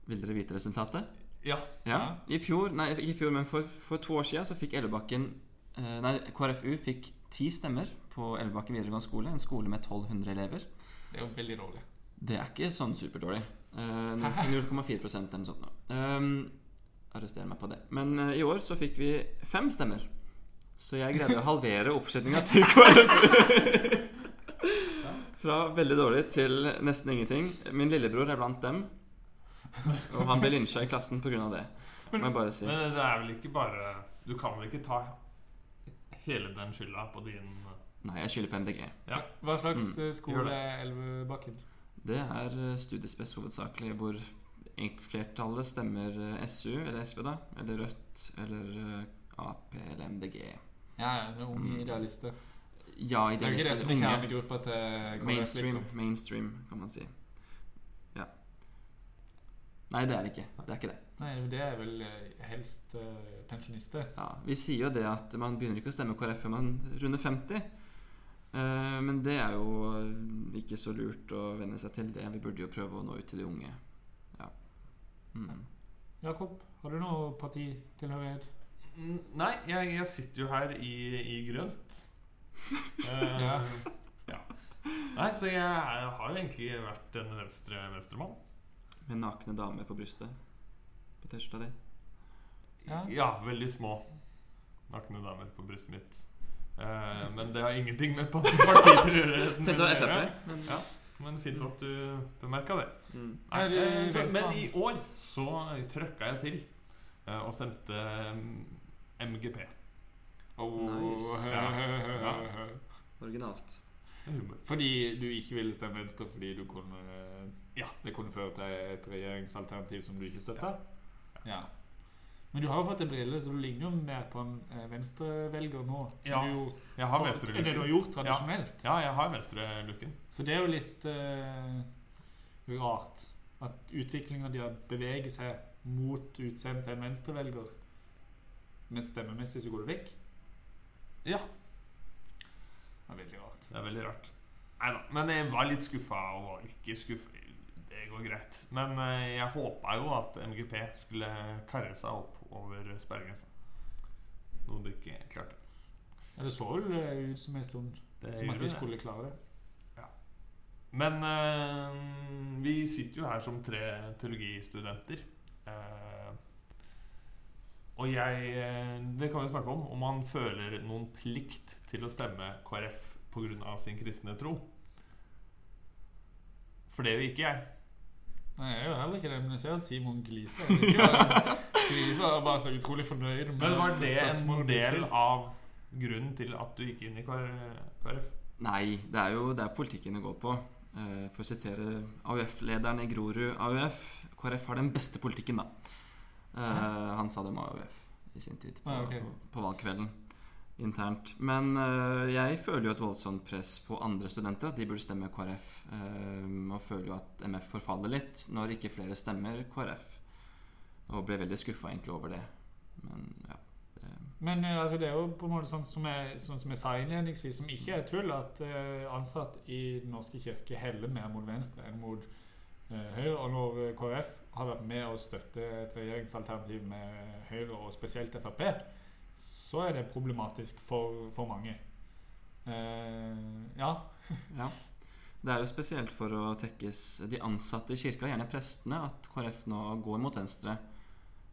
Vil dere vite resultatet? Ja. Ja. I fjor, nei ikke i fjor, men for, for to år siden så fikk Elvebakken Nei, KrFU fikk ti stemmer på Elvebakken videregående skole. En skole med 1200 elever. Det er jo veldig dårlig. Det er ikke sånn superdårlig. Eh, 0,4 eller noe sånt. Um, arrester meg på det. Men uh, i år så fikk vi fem stemmer. Så jeg greide å halvere oppslutninga til KrFU. Fra veldig dårlig til nesten ingenting. Min lillebror er blant dem. Og han ble lynsja i klassen pga. det. Bare si. Men det er vel ikke bare Du kan vel ikke ta hele den skylda på din Nei, jeg skylder på MDG. Ja. Hva slags Mm, eh, skole det. er Elvebakken? Det er eh, studiespes hovedsakelig, hvor flertallet stemmer eh, SU, eller SV, da, eller Rødt, eller eh, Ap eller MDG. Ja, ja, så unge Mm. idealister. Ja, Det er jo ikke det idealister. som er kjernegruppa til KrF, Mainstream, liksom. mainstream, kan man si. Nei, det er det ikke. Det er ikke det. Nei, det er vel eh, helst eh, pensjonister. Ja, Vi sier jo det at man begynner ikke å stemme KrF før man runder 50. Eh, men det er jo ikke så lurt å venne seg til det. Vi burde jo prøve å nå ut til de unge. Ja. Mm. Jakob, har du noe partitilhørighet? være? Nei, jeg, jeg sitter jo her i, i grønt. uh, Ja. ja. Nei, så jeg, jeg har jo egentlig vært en venstre venstremann. Med nakne damer på brystet. På T-skjorta di. Ja. Ja, veldig små nakne damer på brystet mitt. Eh, men det har ingenting med partiet å gjøre. Men, Ja. Men fint at du bemerka det. mm. Nei, Er eh, så, men i år så trøkka jeg til eh, og stemte mm, MGP. Oh, Nice. Ja. Ja. Originalt. Fordi du ikke ville stemme Venstre fordi du kunne Ja. det kunne føre til et regjeringsalternativ som du ikke støtta? Ja. Men du har jo fått en brille, så du ligner jo mer på en eh, venstrevelger nå. Ja, du jo, Jeg har for- det du har gjort tradisjonelt. Ja, jeg har venstrelooken. Så det er jo litt uh, rart at utviklinga di beveger seg mot utseendet til en venstrevelger, men stemmemessig så går det vekk. Ja, Det er veldig rart. det er veldig rart. Nei da. Men jeg var litt skuffa og ikke skuffa. Det går greit. Men eh, jeg håpa jo at MGP skulle karre seg opp over sperregrensa. Noe de ikke klarte. Ja, det så vel eh, ut som en stund Det som at de skulle klare det. Men eh, vi sitter jo her som tre teologistudenter. Eh, og jeg eh, Det kan vi snakke om. Om man føler noen plikt til å stemme KrF pga. sin kristne tro. For det gjør ikke jeg. Nei, jeg gjør heller ikke det, men jeg ser Simon gliser. Jeg bare- var bare så utrolig fornøyd med Men var det en del av grunnen til at du gikk inn i KrF? Nei, det er jo det er politikken det går på. Eh, for å sitere AUF-lederen i Grorud AUF KrF har den beste politikken, da. Eh, han sa det om AUF i sin tid på, Ah, okay. på, på valgkvelden internt. Men eh, jeg føler jo et voldsomt press på andre studenter at de burde stemme KrF. og føler jo at MF forfaller litt når ikke flere stemmer KrF. Og ble veldig skuffa egentlig over det. Men ja. Men eh, altså, det er jo på en måte sånn som jeg, sånn som jeg sa innledningsvis, som ikke er tull, at uh, ansatt i Den norske kirke heller mer mot venstre enn mot høyre. Og når KrF har vært med å støtte et regjeringsalternativ med Høyre, og spesielt Frp, så er det problematisk for, for mange. Eh, ja. Ja. Det er jo spesielt for å tekkes de ansatte i kirka, gjerne prestene, at KrF nå går mot venstre.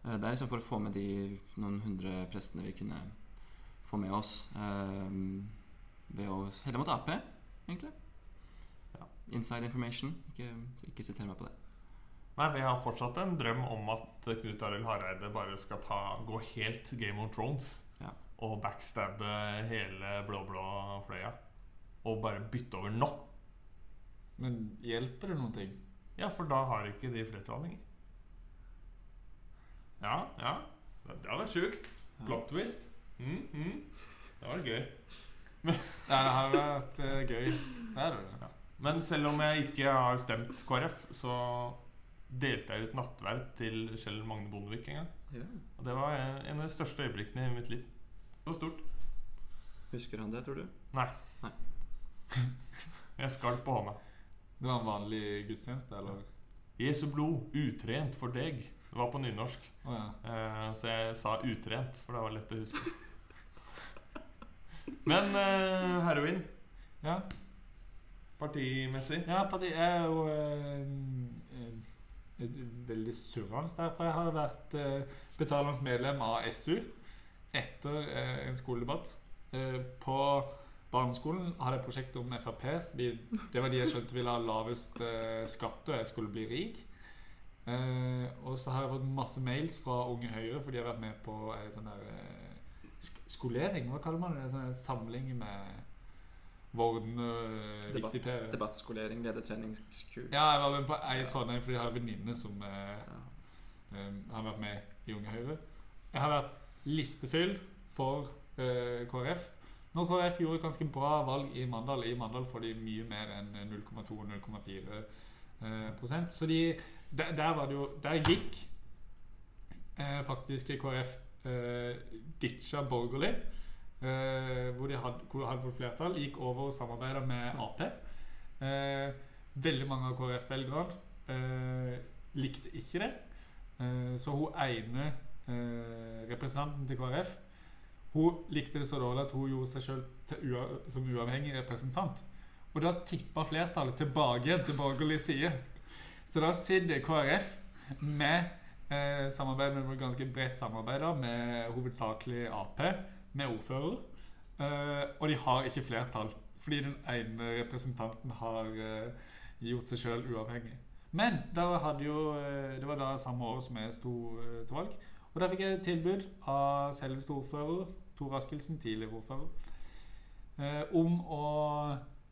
Eh, Det er liksom for å få med de noen hundre prestene vi kunne få med oss. eh, ved å helle mot Ap, egentlig. Ja. Inside information. Ikke, ikke siter meg på det. Nei, Vi har fortsatt en drøm om at Knut Arild Hareide bare skal ta, gå helt Game of Thrones. Og backstabbe hele blå-blå fløya. Og bare bytte over nå. Men hjelper det noen ting? Ja, for da har ikke de flertall lenger. Ja, ja. Det hadde vært sjukt. Ja. Plot twist. Mm, mm. Det var gøy. Ja, det har vært eh, gøy. Det er det. Men selv om jeg ikke har stemt KrF, så delte jeg ut nattverd til Kjell Magne Bondevik en gang. Og det var en en av de største øyeblikkene i mitt liv. Det var stort. Husker han det, tror du? Nei. Nei. Jeg skalp på hånda. Det var en vanlig gudstjeneste, eller? Jesu blod, utrent for deg. Det var på nynorsk. Oh, ja. Eh, så jeg sa utrent, for det var lett å huske. Men eh, heroin, ja. partimessig Ja, parti er jo eh, eh, veldig surrende der, for jeg har vært eh, betalende medlem av SU etter eh, en skoledebatt. Eh, på barneskolen hadde jeg et prosjekt om Frp, det var de jeg skjønte ville ha lavest eh, skatt, og jeg skulle bli rik. Eh, og så har jeg fått masse mails fra Unge Høyre, for de har vært med på en sånn der skolering, hva kaller man det? En sånn samling med Vorden uh, Debatt-. Debattskolering, ledertreningskurs Ja, jeg var med på ei sånn en fordi jeg har en venninne som eh, Ja. eh, har vært med i Unge Høyre. Jeg har vært listefyll for eh, KrF. Når KrF gjorde et ganske bra valg i Mandal I Mandal får de mye mer enn 0,2-0,4 eh, prosent. Så de, der, der var det jo Der gikk eh, faktisk KrF eh, ditcha borgerlig. Eh, hvor de hadde, hadde fått flertall. Gikk over og samarbeida med Ap. Eh, veldig mange av KrF-velgerne eh, likte ikke det. Eh, så hun ene eh, representanten til KrF Hun likte det så dårlig at hun gjorde seg sjøl som uavhengig representant. Og da tippa flertallet tilbake til borgerlig side. Så da sitter KrF med eh, samarbeid med ganske bredt samarbeid med hovedsakelig Ap, med ordfører. Eh, og de har ikke flertall, fordi den ene representanten har eh, gjort seg sjøl uavhengig. Men jo, eh, det var da samme år som jeg sto eh, til valg. Og da fikk jeg et tilbud av selveste ordfører, Tor Askildsen, tidligere ordfører, eh, om å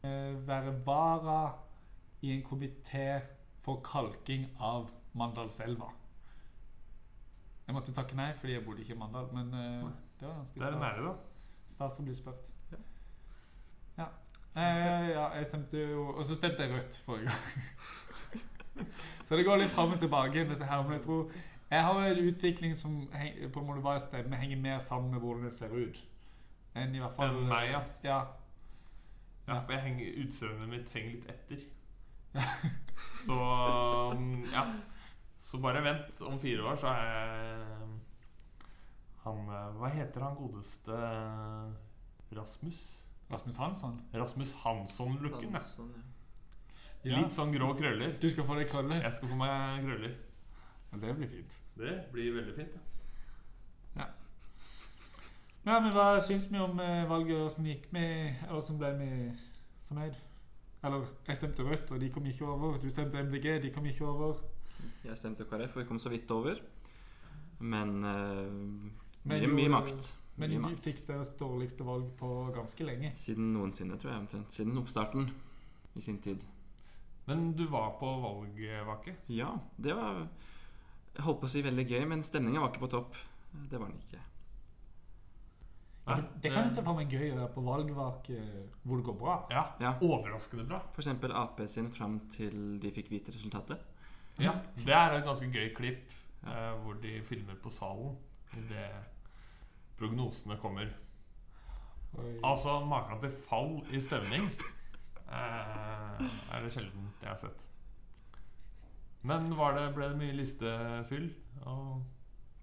eh, være vara i en komité for kalking av Mandalselva. Jeg måtte takke nei fordi jeg bodde ikke i Mandal, men eh, det var ganske Det er nære, da. Stas å bli spurt. Ja. Ja. Eh, ja, jeg stemte jo Og så stemte jeg rødt forrige gang. så det går litt fram og tilbake, dette her. Men jeg tror jeg har en utvikling som på en måte hva jeg stemmer, henger mer sammen med hvordan det ser ut. Enn i hvert fall Enn meg, ja. ja. Ja, for jeg henger, utseendet mitt henger litt etter. Så um, ja. Så bare vent. Om fire år så er jeg han Hva heter han godeste Rasmus? Rasmus Hansson. Rasmus Hansson-looken. ja. Ja. Litt sånn grå krøller. Du skal få deg krøller. Jeg skal få meg krøller. Ja, det blir fint. Det blir veldig fint. Ja. Ja, men Hva syns vi om eh, valget? Åssen gikk vi? Eller åssen ble vi fornøyd? Eller jeg stemte Rødt, og de kom ikke over. Du stemte MDG, de kom ikke over. Jeg stemte KrF, og vi kom så vidt over. Men uh, Men mye, jo- mye makt. Men Mye makt. fikk deres dårligste valg på ganske lenge. Siden noensinne, tror jeg. omtrent. Siden oppstarten i sin tid. Men du var på valgvake? Ja, det var Jeg holdt på å si veldig gøy, men stemninga var ikke på topp. Det var den ikke. Ja, det kan jeg se for meg gøy å være på valgvake hvor det går bra. Ja, Ja. Overraskende bra. For eksempel Ap sin fram til de fikk vite resultatet. Ja, Det er et ganske gøy klipp Ja. eh, hvor de filmer på salen idet prognosene kommer. Oi. Altså, maken til fall i stemning eh, er det sjelden jeg har sett. Men var det, ble det mye listefyll? Og,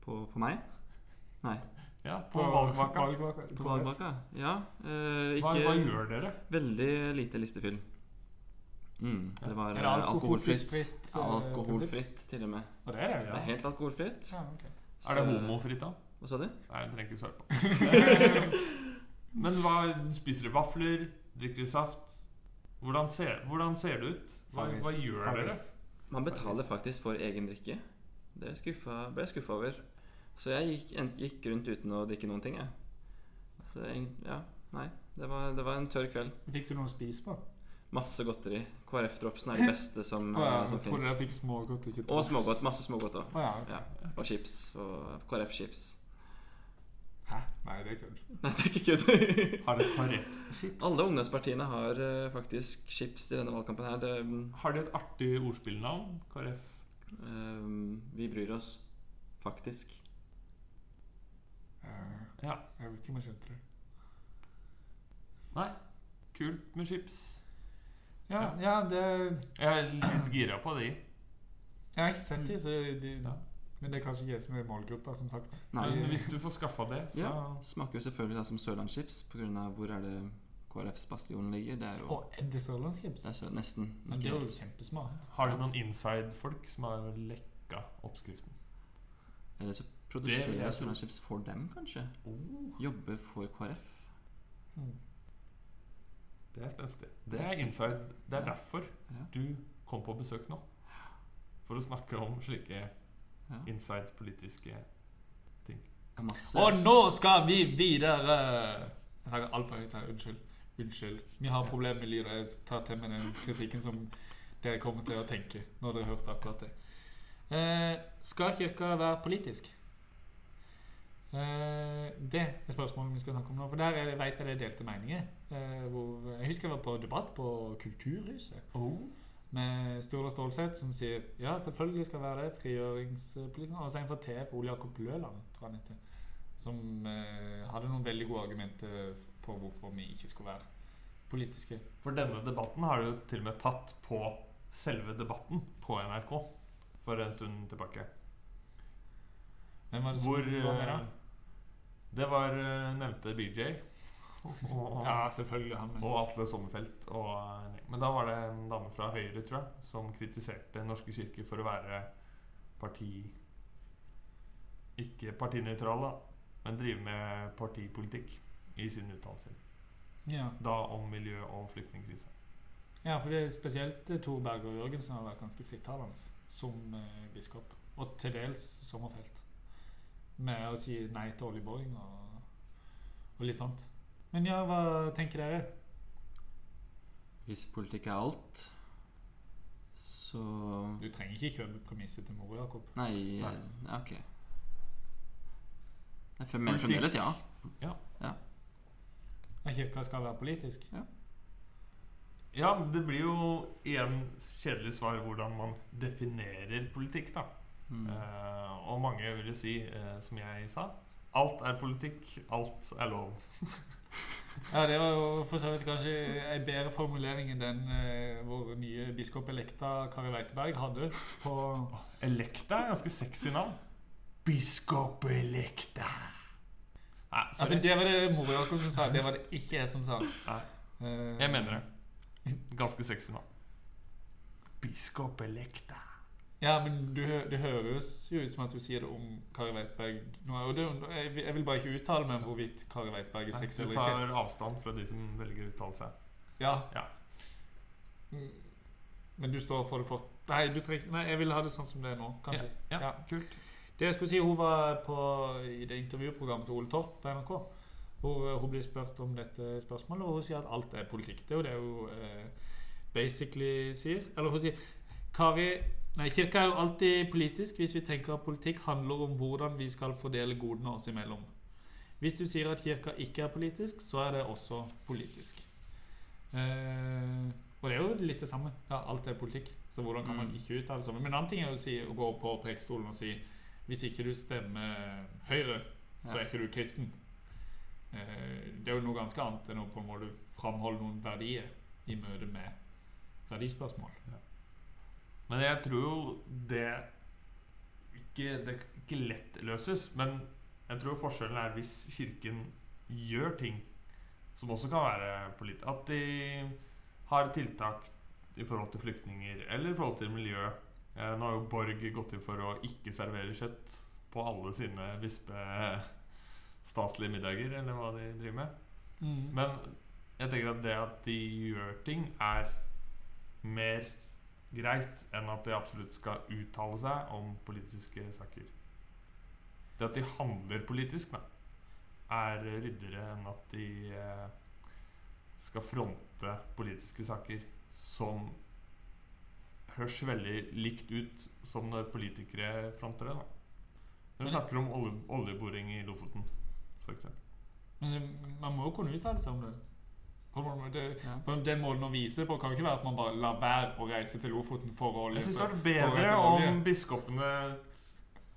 På, på meg? Nei. ja, på valgbaka valgvaka. På valgvaka? Ja. Eh, Hva, ikke hva gjør dere? Veldig lite listefyll. Mm, Ja. det var det eh, alkoholfritt, alkoholfritt. eh, Alkoholfritt, til og med. Og det er det? Det er helt alkoholfritt. Ja, ok. Er det homofritt, da? Hva sa du? Nei, jeg trenger ikke svare på. Men hva, spiser dere vafler? Drikker dere saft? Hvordan ser, hvordan ser det ut? Hva, hva gjør dere? Man betaler faktisk for egen drikke. Det skuffa, ble jeg skuffa over. Så jeg gikk, gikk rundt uten å drikke noen ting, jeg. Så jeg, ja, nei. Det var, det var en tørr kveld. Fikk du noe å spise på? Masse godteri. KrF-dropsen er det beste som, oh, ja, som fins. Og smågodt. Masse smågodt òg. Oh, ja, ok. Ja. Og chips. Og KrF-chips. Hæ? Nei, det er kødd. Nei, det er ikke kødd. Har dere KrF-chips? Alle ungdomspartiene har uh, faktisk chips i denne valgkampen her. Det, Har de et artig ordspillnavn? KrF? Um, vi bryr oss faktisk. Uh, Ja. jeg visste ikke om jeg skjønte det. Nei. Kult med chips. Ja, Ja. ja det Jeg er litt gira på de. Jeg har ikke sett de, så de, Ja. Men det er kanskje ikke jeg som er målgruppa, som sagt. Nei. Men hvis du får skaffa det, så Ja. Smaker jo selvfølgelig da som sørlandschips pga. hvor er det KrFs bastion ligger. Det er jo Og er det sørlandschips? det er så, nesten Men det er jo kjempesmart. Har du noen inside-folk som har lekka oppskriften? Eller så produserer jeg sørlandschips for dem, kanskje. Oh, Jobber for KrF. Hmm. det er spenstig. Det er inside. Det er derfor Ja. du kom på besøk nå. For å snakke om slike Ja. inside politiske ting. Og nå skal vi videre Jeg snakker altfor høyt her, unnskyld. Unnskyld. Vi har problemer med lyd. og Jeg tar til meg den kritikken som dere kommer til å tenke når dere har hørt akkurat det. Eh, skal kirka være politisk? Eh, det er spørsmålet vi skal snakke om nå. For der er, vet jeg det er delte meninger. Eh, hvor, jeg husker jeg var på debatt på Kulturhuset Oh. Med Sturla Stålseth som sier ja, selvfølgelig skal være det. Frigjøringspolitikeren. Og så en fra TF, Ole Jakob Løland, tror jeg han heter. Som eh, hadde noen veldig gode argumenter for hvorfor vi ikke skulle være politiske. For denne debatten har du til og med tatt på selve debatten på NRK for en stund tilbake. Hvem var det som Hvor var med da? eh, Det var eh, nevnte BJ. Og, Ja, selvfølgelig han og Atle Sommerfelt. Og, eh, men da var det en dame fra Høyre, tror jeg, som kritiserte Norske kirke for å være parti Ikke partinøytral, men drive med partipolitikk i sine uttalelser. Ja. Da om miljø og flyktningkrise. ja, for det er spesielt eh, Tor Berger Jørgensen har vært ganske frittalende som eh, biskop. Og til dels Sommerfelt. Med å si nei til oljeboring og, og litt sånt. Men ja, hva tenker dere? Hvis politikk er alt, så Du trenger ikke kjøpe premisset til mor, Jakob. Nei, Nei. ja, ok. Nei, for, men fremdeles ja. At kirka skal være politisk? Ja, ja, det blir jo igjen kjedelig svar hvordan man definerer politikk, da. Mm. Eh, og mange vil jo si, eh, som jeg sa, alt er politikk, alt er lov. Ja, det var jo for så vidt kanskje en bedre formulering enn den eh, vår nye biskop Elekta Kari Weiteberg hadde på Elekta er ganske sexy navn. Biskop Elekta. Nei, Altså, sorry. det var det mor Jakob som sa. Det var det ikke jeg som sa. Nei, Eh, jeg mener det. Ganske sexy navn. Biskop Elekta. Ja, men du, det høres jo ut som at du sier det om Kari Weitberg nå. Og det, jeg, vil- jeg vil bare ikke uttale meg om hvorvidt Kari Weitberg er sexy Du eller ikke. tar avstand fra de som velger å uttale seg. Ja. Ja. Mm, Men du står for det for Nei, du trenger, nei, jeg vil ha det sånn som det er nå, kanskje. Ja, Ja. kult. Det jeg skulle si, Hun var på, i det intervjuprogrammet til Ole Torp på NRK. Hvor eh, hun blir spurt om dette spørsmålet, og hun sier at alt er politikk. Det er jo det hun eh, basically sier. Eller hun sier Kari Nei, Kirka er jo alltid politisk hvis vi tenker at politikk handler om hvordan vi skal fordele godene oss imellom. Hvis du sier at Kirka ikke er politisk, så er det også politisk. Eh, og det er jo litt det samme. Ja, alt er politikk. Så hvordan kan man Mm. ikke uttale det samme? Men en annen ting er å, si, å gå på prekestolen og si hvis ikke du stemmer Høyre, så er ikke du kristen. Eh, det er jo noe ganske annet enn å på en måte framholde noen verdier i møte med verdispørsmål. Men jeg tror jo det ikke, det ikke lett løses. Men jeg tror forskjellen er hvis Kirken gjør ting som også kan være politisk At de har tiltak i forhold til flyktninger eller i forhold til miljø. Eh, Nå har jo Borg gått inn for å ikke servere kjøtt på alle sine bispestaselige middager, eller hva de driver med. Men jeg tenker at det at de gjør ting, er mer greit enn at de absolutt skal uttale seg om politiske saker. Det at de handler politisk, da, er ryddigere enn at de eh, skal fronte politiske saker som høres veldig likt ut som når politikere fronter det. da. Når du snakker om olje, oljeboring i Lofoten, f.eks. Men man må jo kunne uttale seg om det. På, en Ja. på den måten å vise på kan jo ikke være at man bare lar være å reise til Lofoten for å Jeg syns det løpe. hadde vært bedre om biskopene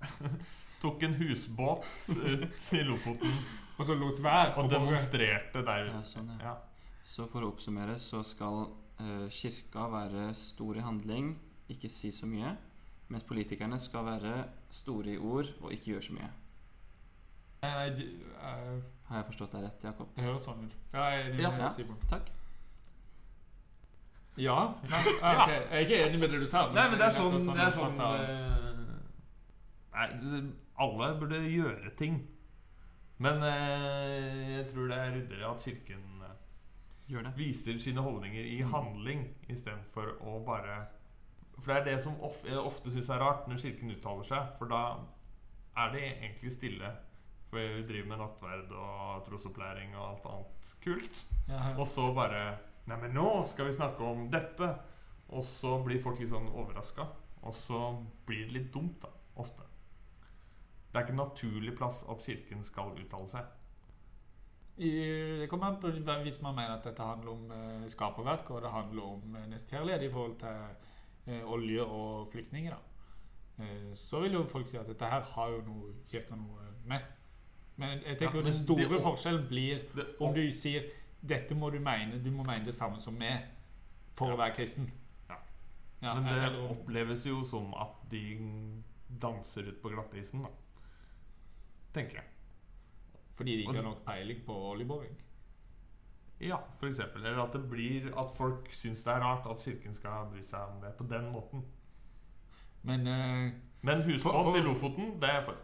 tok en husbåt ut til Lofoten Og så lot være. og demonstrerte der Ja, sånn, ja. Ja. Så for å oppsummere så skal uh, kirka være stor i handling, ikke si så mye. Mens politikerne skal være store i ord og ikke gjøre så mye. Nei, nei, de- eh, Har jeg forstått deg rett, Jakob? Det høres sånn ut. Ja, jeg er enig Ja. med Ja. Simon. Takk. Ja? Nei, okay. Jeg er ikke enig med det du sa. Nei, men det er jeg sånn, det er sånn oppfattet- eh, Nei, det- alle burde gjøre ting. Men eh, jeg tror det er ryddigere at Kirken eh, Gjør det. viser sine holdninger i handling istedenfor å bare For det er det som of, jeg ofte syns er rart når Kirken uttaler seg. For da er det egentlig stille For vi driver med nattverd og trosopplæring og alt annet kult. Ja, Og så bare Nei, men nå skal vi snakke om dette. Og så blir folk litt sånn overraska. Og så blir det litt dumt, da. Ofte. Det er ikke en naturlig plass at Kirken skal uttale seg. I- Det kommer an på hvis man mener at dette handler om eh, skaperverk, og det handler om eh, nestekjærlighet i forhold til eh, olje og flyktninger. Eh, så vil jo folk si at dette her har jo noe kirka noe med. Men jeg tenker Ja, men den store det- forskjellen blir Det, om du sier dette må du mene, du må mene det samme som meg for Ja. å være kristen. Ja. Ja, men det eller oppleves jo som at de danser ut på glattisen, da. Tenker jeg. fordi de ikke har nok peiling på oljeboring. Ja, eksempel. Eller at det blir at folk syns det er rart at Kirken skal bry seg om det på den måten. Men uh, Men husbåt i Lofoten, det er jeg for.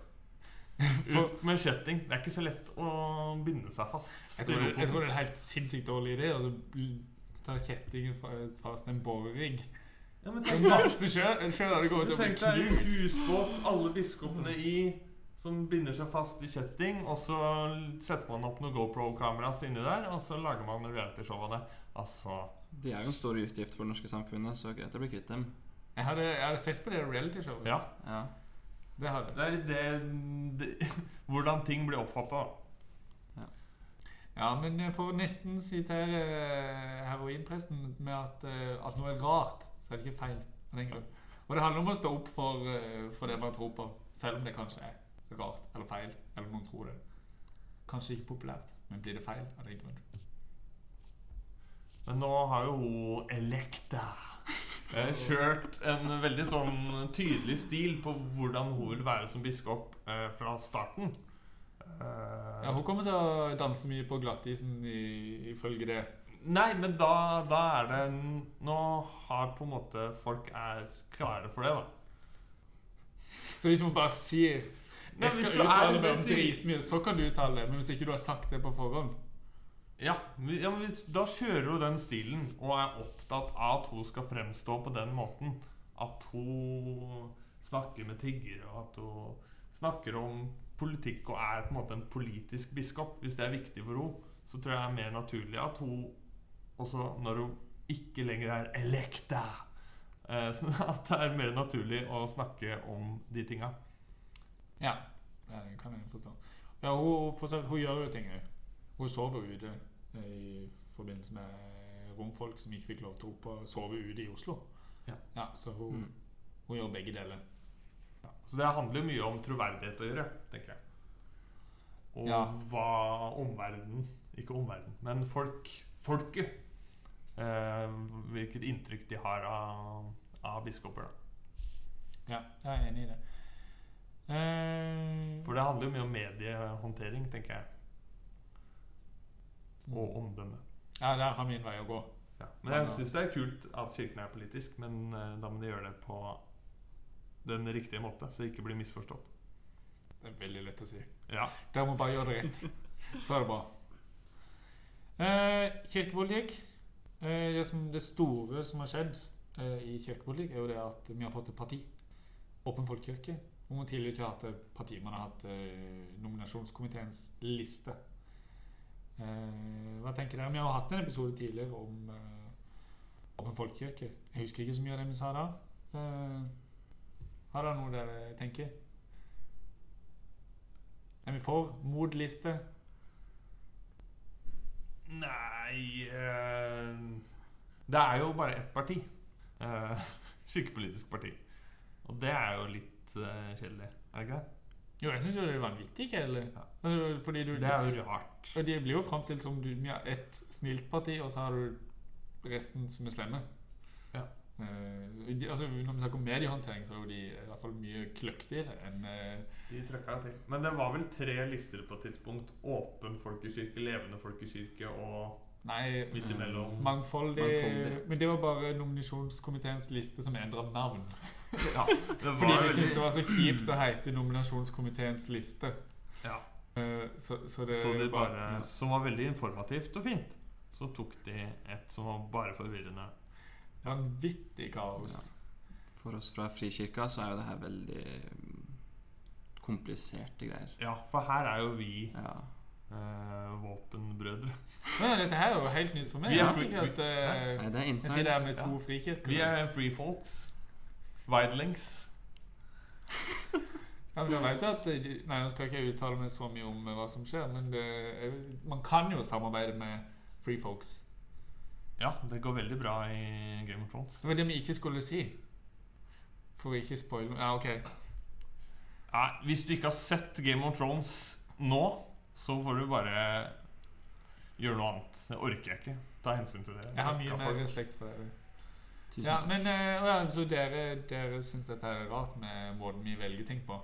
Ut med kjetting. Det er ikke så lett å binde seg fast jeg tror, det, jeg tror det er en helt sinnssykt dårlig idé Altså, ta kjettingen fa- fast i en borerigg. Ja, men Det tenk deg, en husbåt, alle biskopene i, som binder seg fast i kjetting, og så setter man opp noen GoPro-kameras inni der, og så lager man realityshow av det. Altså De er jo en stor utgift for det norske samfunnet, så greit å bli kvitt dem. Jeg hadde, jeg hadde sett på det realityshowet. Ja. Ja. Det har jeg. Det er det, det Hvordan ting blir oppfatta. Ja, men jeg får nesten sitere eh, heroinpresten med at, eh, at noe er rart, så er det ikke feil av den grunn. Og det handler om å stå opp for, eh, for det man tror på, selv om det kanskje er rart eller feil, eller noen tror det. Kanskje ikke populært, men blir det feil av den grunn. Men nå har jo hun Elekta kjørt en veldig sånn tydelig stil på hvordan hun vil være som biskop eh, fra starten. Eh, Ja, hun kommer til å danse mye på glattisen ifølge det. Nei, men da, da er det Nå har på en måte folk er klare for det, da. Så hvis man bare sier jeg skal uttale meg om dritmye, så kan du uttale det. Men hvis ikke du har sagt det på forhånd Ja, vi, ja men Da kjører hun den stilen og er opptatt av at hun skal fremstå på den måten. At hun snakker med tiggere, og at hun snakker om politikk og er på en måte en politisk biskop. Hvis det er viktig for henne, så tror jeg det er mer naturlig at hun også når hun ikke lenger er elekta eh, At det er mer naturlig å snakke om de tinga. Ja, det kan jeg forstå. Ja, hun, for hun gjør jo ting òg. Hun sover ute eh, i forbindelse med romfolk som ikke fikk lov til å sove ute i Oslo. Ja. Så hun, Mm. hun gjør begge deler. Ja. Så det handler jo mye om troverdighet å gjøre, tenker jeg. Og Ja. hva omverdenen Ikke omverdenen, men folk, folket eh, Hvilket inntrykk de har av, av biskoper. Da. Ja, jeg er enig i det. Eh, For det handler jo mye om mediehåndtering, tenker jeg. Og omdømme. ja, der har min vei å gå. Ja. Men jeg syns det er kult at Kirken er politisk, men eh, da må de gjøre det på den riktige måte, så det ikke blir misforstått. Det er veldig lett å si. Ja. Dere må bare gjøre det rett. Så er det bra. Eh, kirkepolitikk. Eh, det, som, det store som har skjedd eh, i kirkepolitikk, er jo det at vi har fått et parti. Åpen folkekirke. Hvor man tidligere ikke har hatt et parti. Man har hatt eh, nominasjonskomiteens liste. Eh, hva tenker dere? Vi har hatt en episode tidligere om om en folkekirke. Jeg husker ikke så mye av det vi sa da. Eh, har dere noe dere tenker? Er vi for mot-liste? Nei eh, Det er jo bare ett parti. Eh, Kirkepolitisk parti. Og det er jo litt eh, kjedelig. Er det ikke det? Jo, jeg syns det er vanvittig kjedelig. Ja. Altså, Det er jo rart. Og de blir jo framstilt som du, ja, et snilt parti, og så har du resten som er slemme. Ja. Uh, de, altså, når vi snakker om mediehåndtering, så er jo de i hvert fall mye kløktigere enn uh, De trøkka til. Men det var vel tre lister på et tidspunkt. Åpen folkekirke, levende folkekirke og Nei, midt imellom. mangfoldig, Mangfoldig. Men det var bare nominasjonskomiteens liste som endra navn. Ja, det var Fordi de syntes det var så kjipt å heite nominasjonskomiteens liste. ja. Eh, så, så det, Så det bare, bare, som var veldig informativt og fint. Så tok de et som var bare forvirrende. Vanvittig kaos. For oss fra Frikirka så er jo det her veldig mm, kompliserte greier. Ja, for her er jo vi Ja. eh, våpenbrødre. Men dette her er jo helt nytt for meg. Vi er at eh, Nei, det er Jeg sitter inside. her med to Ja. frikirker. Vi er free folks. Widelings. Ja, men vet jo at Nei, nå skal ikke jeg uttale meg så mye om eh, hva som skjer, men det, man kan jo samarbeide med free folks. Ja, det går veldig bra i Game of Thrones. Det var det vi ikke skulle si. For ikke spoile Ja, OK. Nei, hvis du ikke har sett Game of Thrones nå, så får du bare gjøre noe annet. Det orker jeg ikke. Ta hensyn til det. Jeg har mye mer respekt for dere. Tusen Ja, takk. men eh, ja, Så dere, dere syns dette er rart med måten vi velger ting på?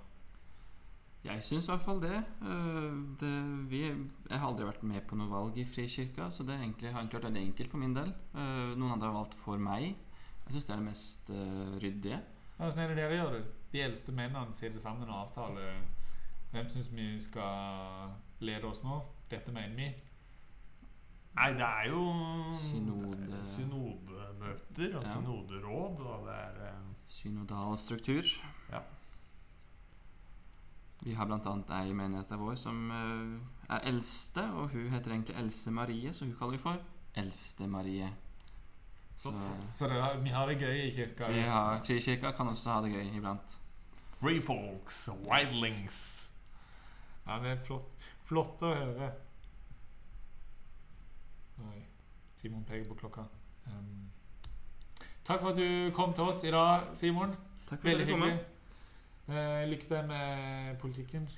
Jeg syns i hvert fall det. Eh, det vi, jeg har aldri vært med på noe valg i Frikirka, så det egentlig, har egentlig vært veldig enkelt for min del. Eh, noen andre har valgt for meg. Jeg syns det er det mest uh, ryddige. Ja, Hvordan er det dere gjør det? De eldste mennene sitter sammen og avtaler hvem syns vi skal lede oss nå. Dette mener vi. Nei, det er jo Synode- synodemøter og Ja. synoderåd, og det er eh, Synodal struktur. Ja. Vi har bl.a. ei i menigheten vår som eh, er eldste, og hun heter egentlig Else Marie, så hun kaller vi for Eldste Marie. Så Så er, vi har det gøy i kirka. vi har, Frikirka kan også ha det gøy iblant. free folks, widelings. Ja, det er flott, flott å høre. Oi. Simon peker på klokka. Um, takk for at du kom til oss i dag, Simon. Takk for Veldig hyggelig. Uh, lykke til med politikken.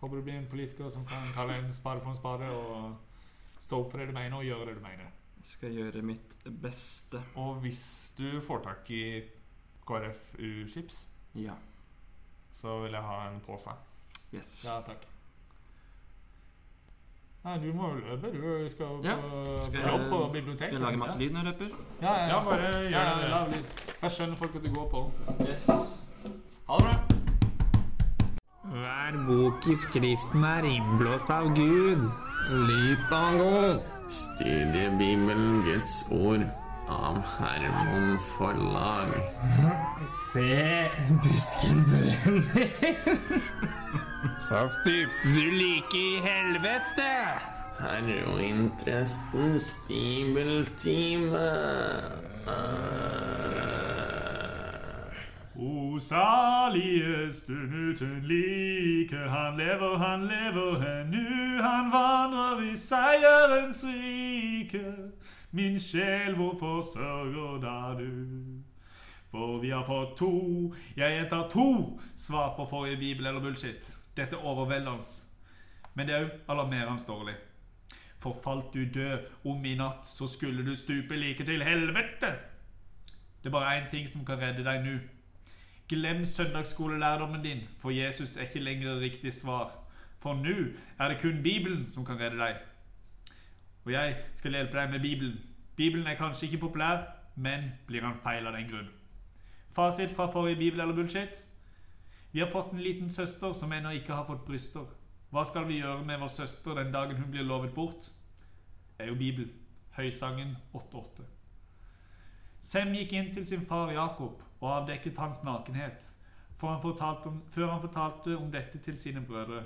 Håper du blir en politiker som kan kalle en spade for en spade og stå opp for det du mener og gjøre det du mener. Jeg skal gjøre mitt beste. Og hvis du får tak i KrFU-chips, Ja. så vil jeg ha en pose. Yes. Ja, takk. Ja, du må jo løpe. Du skal jo Ja. på, Skal jobb på biblioteket. Skal jeg lage masse lyd når jeg løper? Ja, ja, Ja, bare gjør ja, det. la lyd. Jeg skjønner folk at du går på. Yes. Ha det bra. Hver bok i skriften er innblåst av Gud. Litt av god. Studie Bibelen, Guds ord av Hermon Forlag. Se, busken brenner. Så stupte du like i helvete. Heroinprestens bibeltime. O salige stund uten like, han lever, han lever ennå, han vandrer i seierens rike. Min sjel, hvorfor sørger da du? For vi har fått to, jeg gjentar to, svar på forrige bibel eller bullshit. Dette er overveldende. Men det er òg alarmerende dårlig. For falt du død om i natt, så skulle du stupe like til helvete. Det er bare én ting som kan redde deg nå. Glem søndagsskolelærdommen din, for Jesus er ikke lenger riktig svar. For nå er det kun Bibelen som kan redde deg. Og jeg skal hjelpe deg med Bibelen. Bibelen er kanskje ikke populær, men blir han feil av den grunn. Fasit fra forrige bibel eller bullshit? Vi har fått en liten søster som ennå ikke har fått bryster. Hva skal vi gjøre med vår søster den dagen hun blir lovet bort? Det er jo Bibel. Høysangen 8.8. Sem gikk inn til sin far Jakob og avdekket hans nakenhet, før han om, før han fortalte om dette til sine brødre.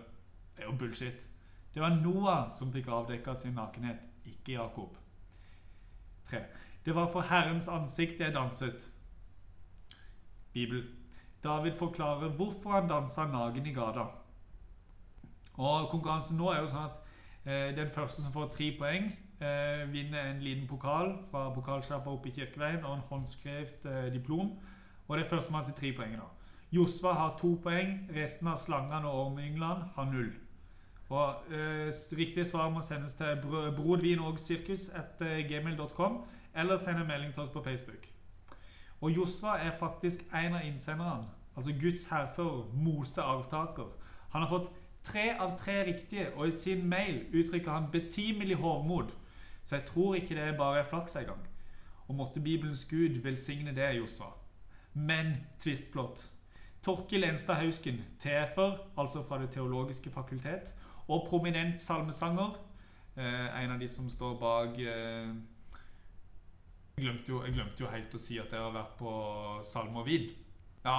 Det er jo bullshit. Det var Noah som fikk avdekket sin nakenhet, ikke Jakob. 3. Det var for Herrens ansikt jeg danset. Bibel. David forklarer hvorfor han dansa nagen i gata. Og konkurransen nå er jo sånn at eh, den første som får tre poeng, eh, vinner en liten pokal fra pokalsjappa oppe i Kirkeveien og en håndskrevet eh, diplom. Og det er førstemann til tre poeng. da. Josva har to poeng. Resten av slangene og ormynglene har null. Og eh, Riktig svar må sendes til brodvin og sirkus etter gmail.com, eller sende en melding til oss på Facebook. Og Josva er faktisk en av innsenderne. Altså Guds hærfører, Mose arvtaker. Han har fått tre av tre riktige, og i sin mail uttrykker han betimelig hovmod. Så jeg tror ikke det bare er flaks engang. Og måtte Bibelens Gud velsigne det, Josva. Men tvistplott. Torkil Enstad Hausken, TF-er, altså fra Det teologiske fakultet, og prominent salmesanger. Eh, en av de som står bak eh, jeg, glemte jo, jeg glemte jo helt å si at jeg har vært på Salme og vin. Ja,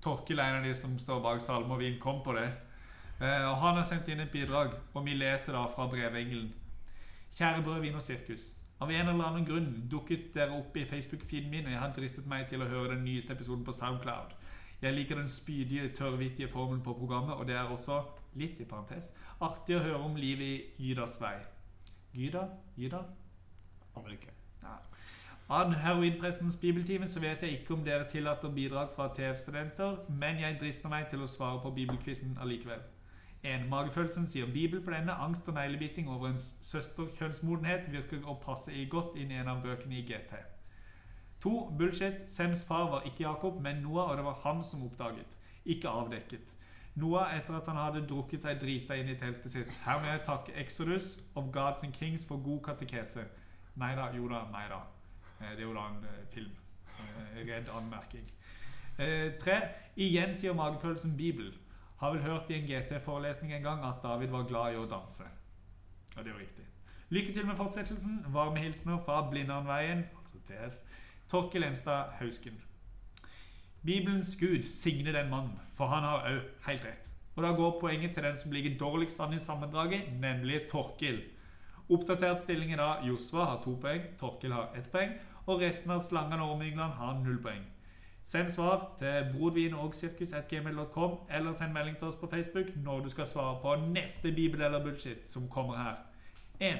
Torkil er en av de som står bak Salme og Vin, kom på det. Eh, og Han har sendt inn et bidrag, og vi leser da fra brevengelen. Kjære brød, vin og sirkus. Av en eller annen grunn dukket dere opp i Facebook-feeden min, og jeg har dristet meg til å høre den nyeste episoden på Soundcloud. Jeg liker den spydige, tørrvittige formelen på programmet, og det er også, litt i parentes, artig å høre om livet i Gydas vei. Gyda? Gyda? Aner ikke. Av heroinprestens bibeltime så vet jeg ikke om dere tillater bidrag fra TF-studenter, men jeg drister meg til å svare på bibelquizen allikevel. En magefølelsen sier Bibel på denne. Angst og neglebiting over en søsterkjønnsmodenhet virker å passe i godt inn i en av bøkene i GT. To, Bullshit. Sems far var ikke Jakob, men Noah, og det var han som oppdaget. Ikke avdekket. Noah etter at han hadde drukket seg drita inn i teltet sitt. Her må jeg takke Exodus of Gods and Kings for god katekese. Nei da, jo da, nei da. Eh, Det er jo da en eh, film. Eh, Redd anmerking. Tre. Igjen sier magefølelsen Bibel. Har vel hørt i en GT-forelesning en gang at David var glad i å danse. Og det er jo riktig. Lykke til med fortsettelsen. Varme hilsener fra Blindernveien, altså TF. Torkel Enstad Hausken. Bibelens Gud signe den mannen, for han har òg helt rett. Og da går poenget til den som ligger dårligst an i sammendraget, nemlig Torkil. Oppdatert stilling i dag. Josva har to poeng, Torkil har ett poeng, og resten av slangene og ormingland har null poeng. Send svar til brodvin og sirkus.gmil.com, eller send melding til oss på Facebook når du skal svare på neste bibel eller bullshit som kommer her. 1.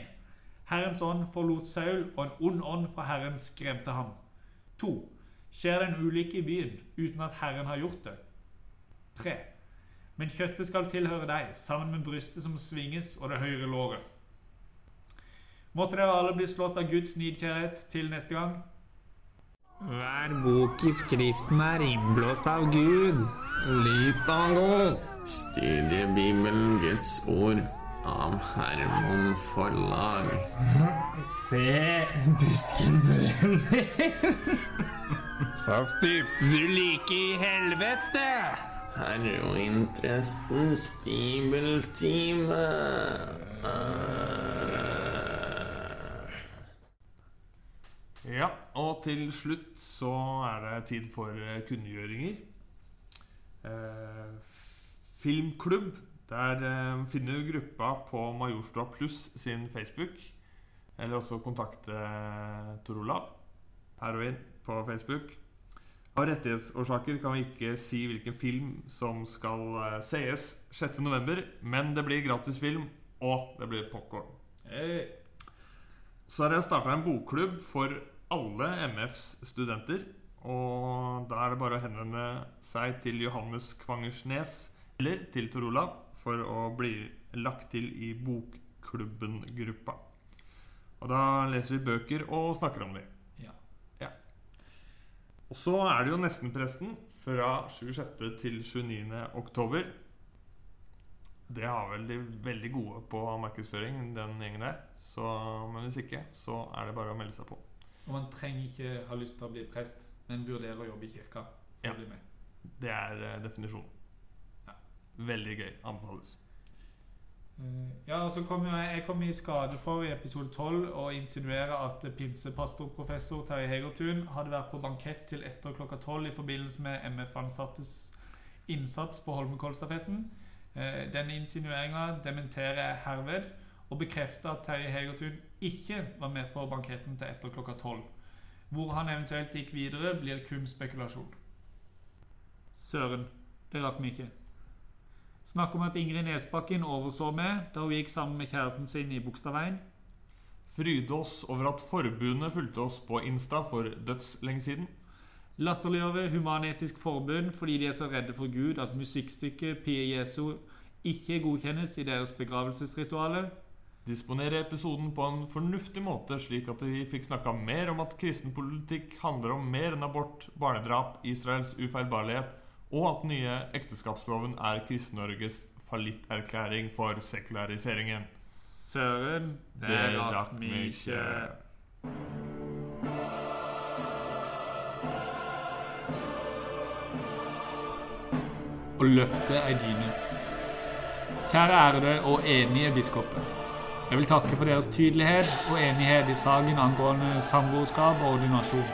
Herrens ånd forlot Saul, og en ond ånd fra Herren skremte ham. 2. Skjer det en ulykke i byen uten at Herren har gjort det? 3. Men kjøttet skal tilhøre deg, sammen med brystet som svinges og det høyre låret. Måtte dere alle bli slått av Guds nidkjærhet til neste gang. Hver bok i Skriften er innblåst av Gud. Litago. Studiebibelen Guds ord av Hermon Forlag. Se, busken brenner. Så stupte du like i helvete. Heroinprestens bibeltime. Ja, og til slutt så er det tid for eh, kunngjøringer. Eh, filmklubb. Der eh, finner du gruppa på Majorstua Pluss sin Facebook. Eller også kontakte Torola, Tor Olav. Heroin på Facebook. Av rettighetsårsaker kan vi ikke si hvilken film som skal eh, sees 6.11., men det blir gratis film, og det blir popkorn. Hey. Så har jeg starta en bokklubb for alle MFs studenter. Og da er det bare å henvende seg til Johannes Kvangersnes eller til Tor Olav for å bli lagt til i Bokklubben-gruppa. Og da leser vi bøker og snakker om dem. Ja. Ja. Og så er det jo Nestenpresten fra 26. til 29. oktober. Det har vel de veldig gode på markedsføring, den gjengen der. Så, men hvis ikke, så er det bare å melde seg på. Og man trenger ikke ha lyst til å bli prest, men vurderer å jobbe i kirka for Ja. å bli med. Det er eh, definisjonen. Ja. Veldig gøy. Anbefales. Eh, Ja, og så kom jeg, jeg kom i skade for i episode 12 å insinuere at pinsepastorprofessor Terje Hegertun hadde vært på bankett til etter klokka 12 i forbindelse med MF-ansattes innsats på Holmenkollstafetten. Eh, Denne insinueringa dementerer jeg herved, og bekrefter at Terje Hegertun ikke var med på banketten til etter klokka 12. Hvor han eventuelt gikk videre, blir kun spekulasjon. Søren, det rakk vi ikke. Snakk om at Ingrid Nesbakken overså meg da hun gikk sammen med kjæresten sin i Bogstadveien. Fryde oss over at forbundet fulgte oss på Insta for dødslenge siden. Latterliggjøre Human-Etisk Forbund fordi de er så redde for Gud at musikkstykket Pie Jesu ikke godkjennes i deres begravelsesrituale. Disponere episoden på en fornuftig måte, slik at vi fikk snakka mer om at kristen politikk handler om mer enn abort, barnedrap, Israels ufeilbarlighet, og at den nye ekteskapsloven er Kristen-Norges fallitterklæring for sekulariseringen. Søren, det, rakk vi ikke. Og løftet er dine. Kjære ærede og enige biskoper. Jeg vil takke for deres tydelighet og enighet i saken angående samboerskap og ordinasjon.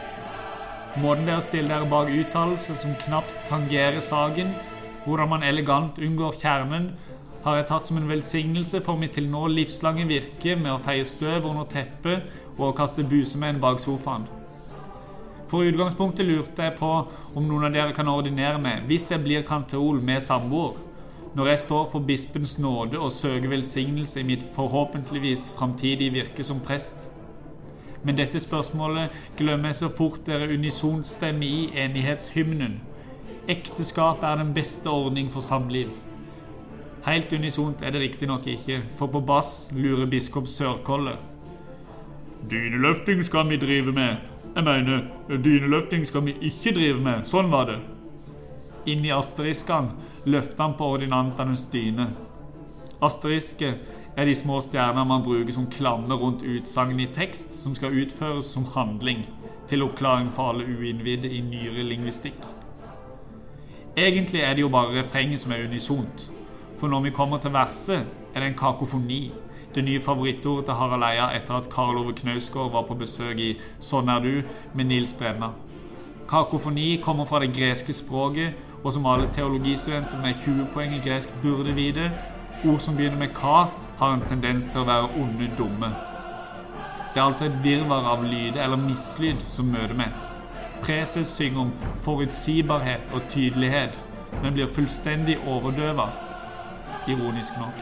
Måten dere stiller dere bak uttalelser som knapt tangerer saken, hvordan man elegant unngår kjernen, har jeg tatt som en velsignelse for mitt til nå livslange virke med å feie støv under teppet og å kaste busemenn bak sofaen. For utgangspunktet lurte jeg på om noen av dere kan ordinere meg hvis jeg blir kanteol med samboer, når jeg står for bispens nåde og søker velsignelse i mitt forhåpentligvis framtidige virke som prest. Men dette spørsmålet glemmer jeg så fort dere unisont stemmer i enighetshymnen. Ekteskap er den beste ordning for samliv. Helt unisont er det riktignok ikke, for på bass lurer biskop Sørkolle. Dyneløfting skal vi drive med. Jeg mener, dyneløfting skal vi ikke drive med. Sånn var det. Inni asteriskene løfter han på ordinantenes dyne. Asteriske er de små stjernene man bruker som klammer rundt utsagn i tekst som skal utføres som handling, til oppklaring for alle uinnvidde i nyere lingvistikk. Egentlig er det jo bare refrenget som er unisont. For når vi kommer til verset, er det en kakofoni. Det nye favorittordet til Harald Eia etter at Karl Ove Knausgård var på besøk i Sånn er du med Nils Brenna. Kakofoni kommer fra det greske språket, og som alle teologistudenter med 20 poeng i gresk burde vite, ord som begynner med ka, har en tendens til å være onde, dumme. Det er altså et virvar av lyde eller mislyd som møter meg. Preses synger om forutsigbarhet og tydelighet, men blir fullstendig overdøva, ironisk nok.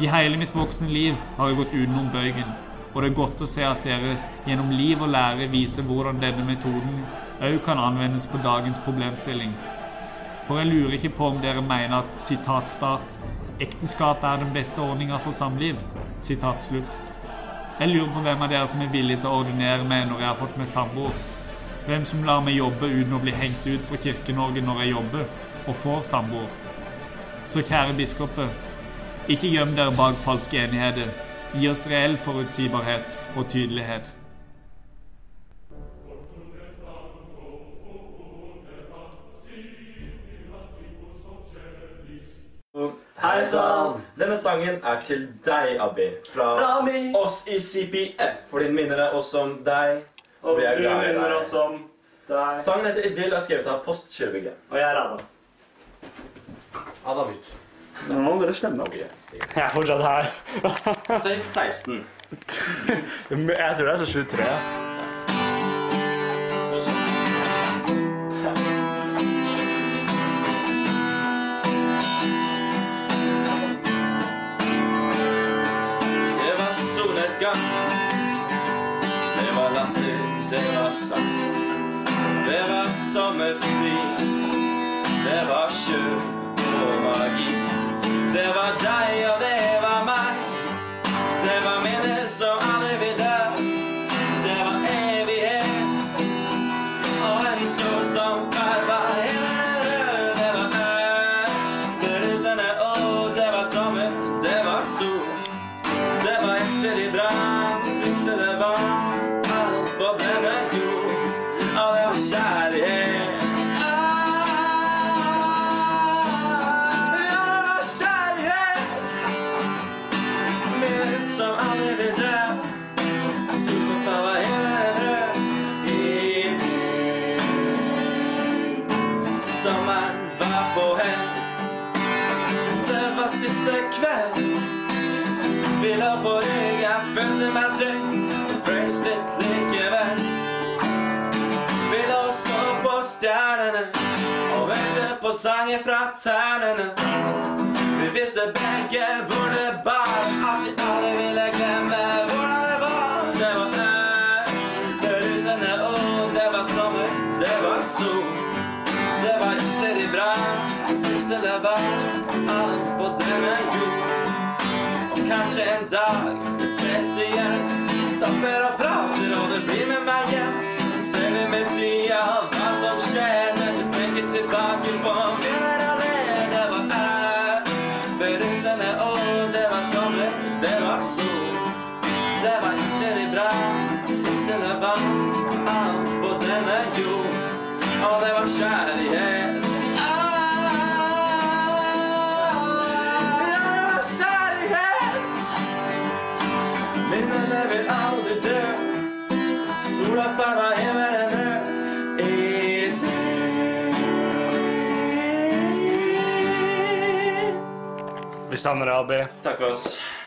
I hele mitt voksne liv har jeg gått utenom bøygen, og det er godt å se at dere gjennom liv og lære viser hvordan denne metoden òg kan anvendes på dagens problemstilling. For jeg lurer ikke på om dere mener at sitat ekteskap er den beste ordninga for samliv. Sitat slutt. Jeg lurer på hvem av dere som er villig til å ordinere meg når jeg har fått meg samboer. Hvem som lar meg jobbe uten å bli hengt ut fra Kirke-Norge når jeg jobber, og får samboer. Så kjære biskoper, ikke gjem dere bak falske enigheter. Gi oss reell forutsigbarhet og tydelighet. Hei sann! Denne sangen er til deg, Abbi. Fra oss i CPF. For den minner er oss om deg. Og Vi er du glad i minner deg. oss om deg. Sangen heter Idyll og er skrevet av Postkirkebygget. Og jeg er Adam. Adam ut. Nå må dere stemme opp. Jeg er fortsatt her. Til 16. jeg tror det er så 23. solnedgang. Det var latin, det var sang. Det var sommerfri. Det var sjø og magi. Det var deg, sanger fra ternene. Vi visste deg, Abi. Takk for oss.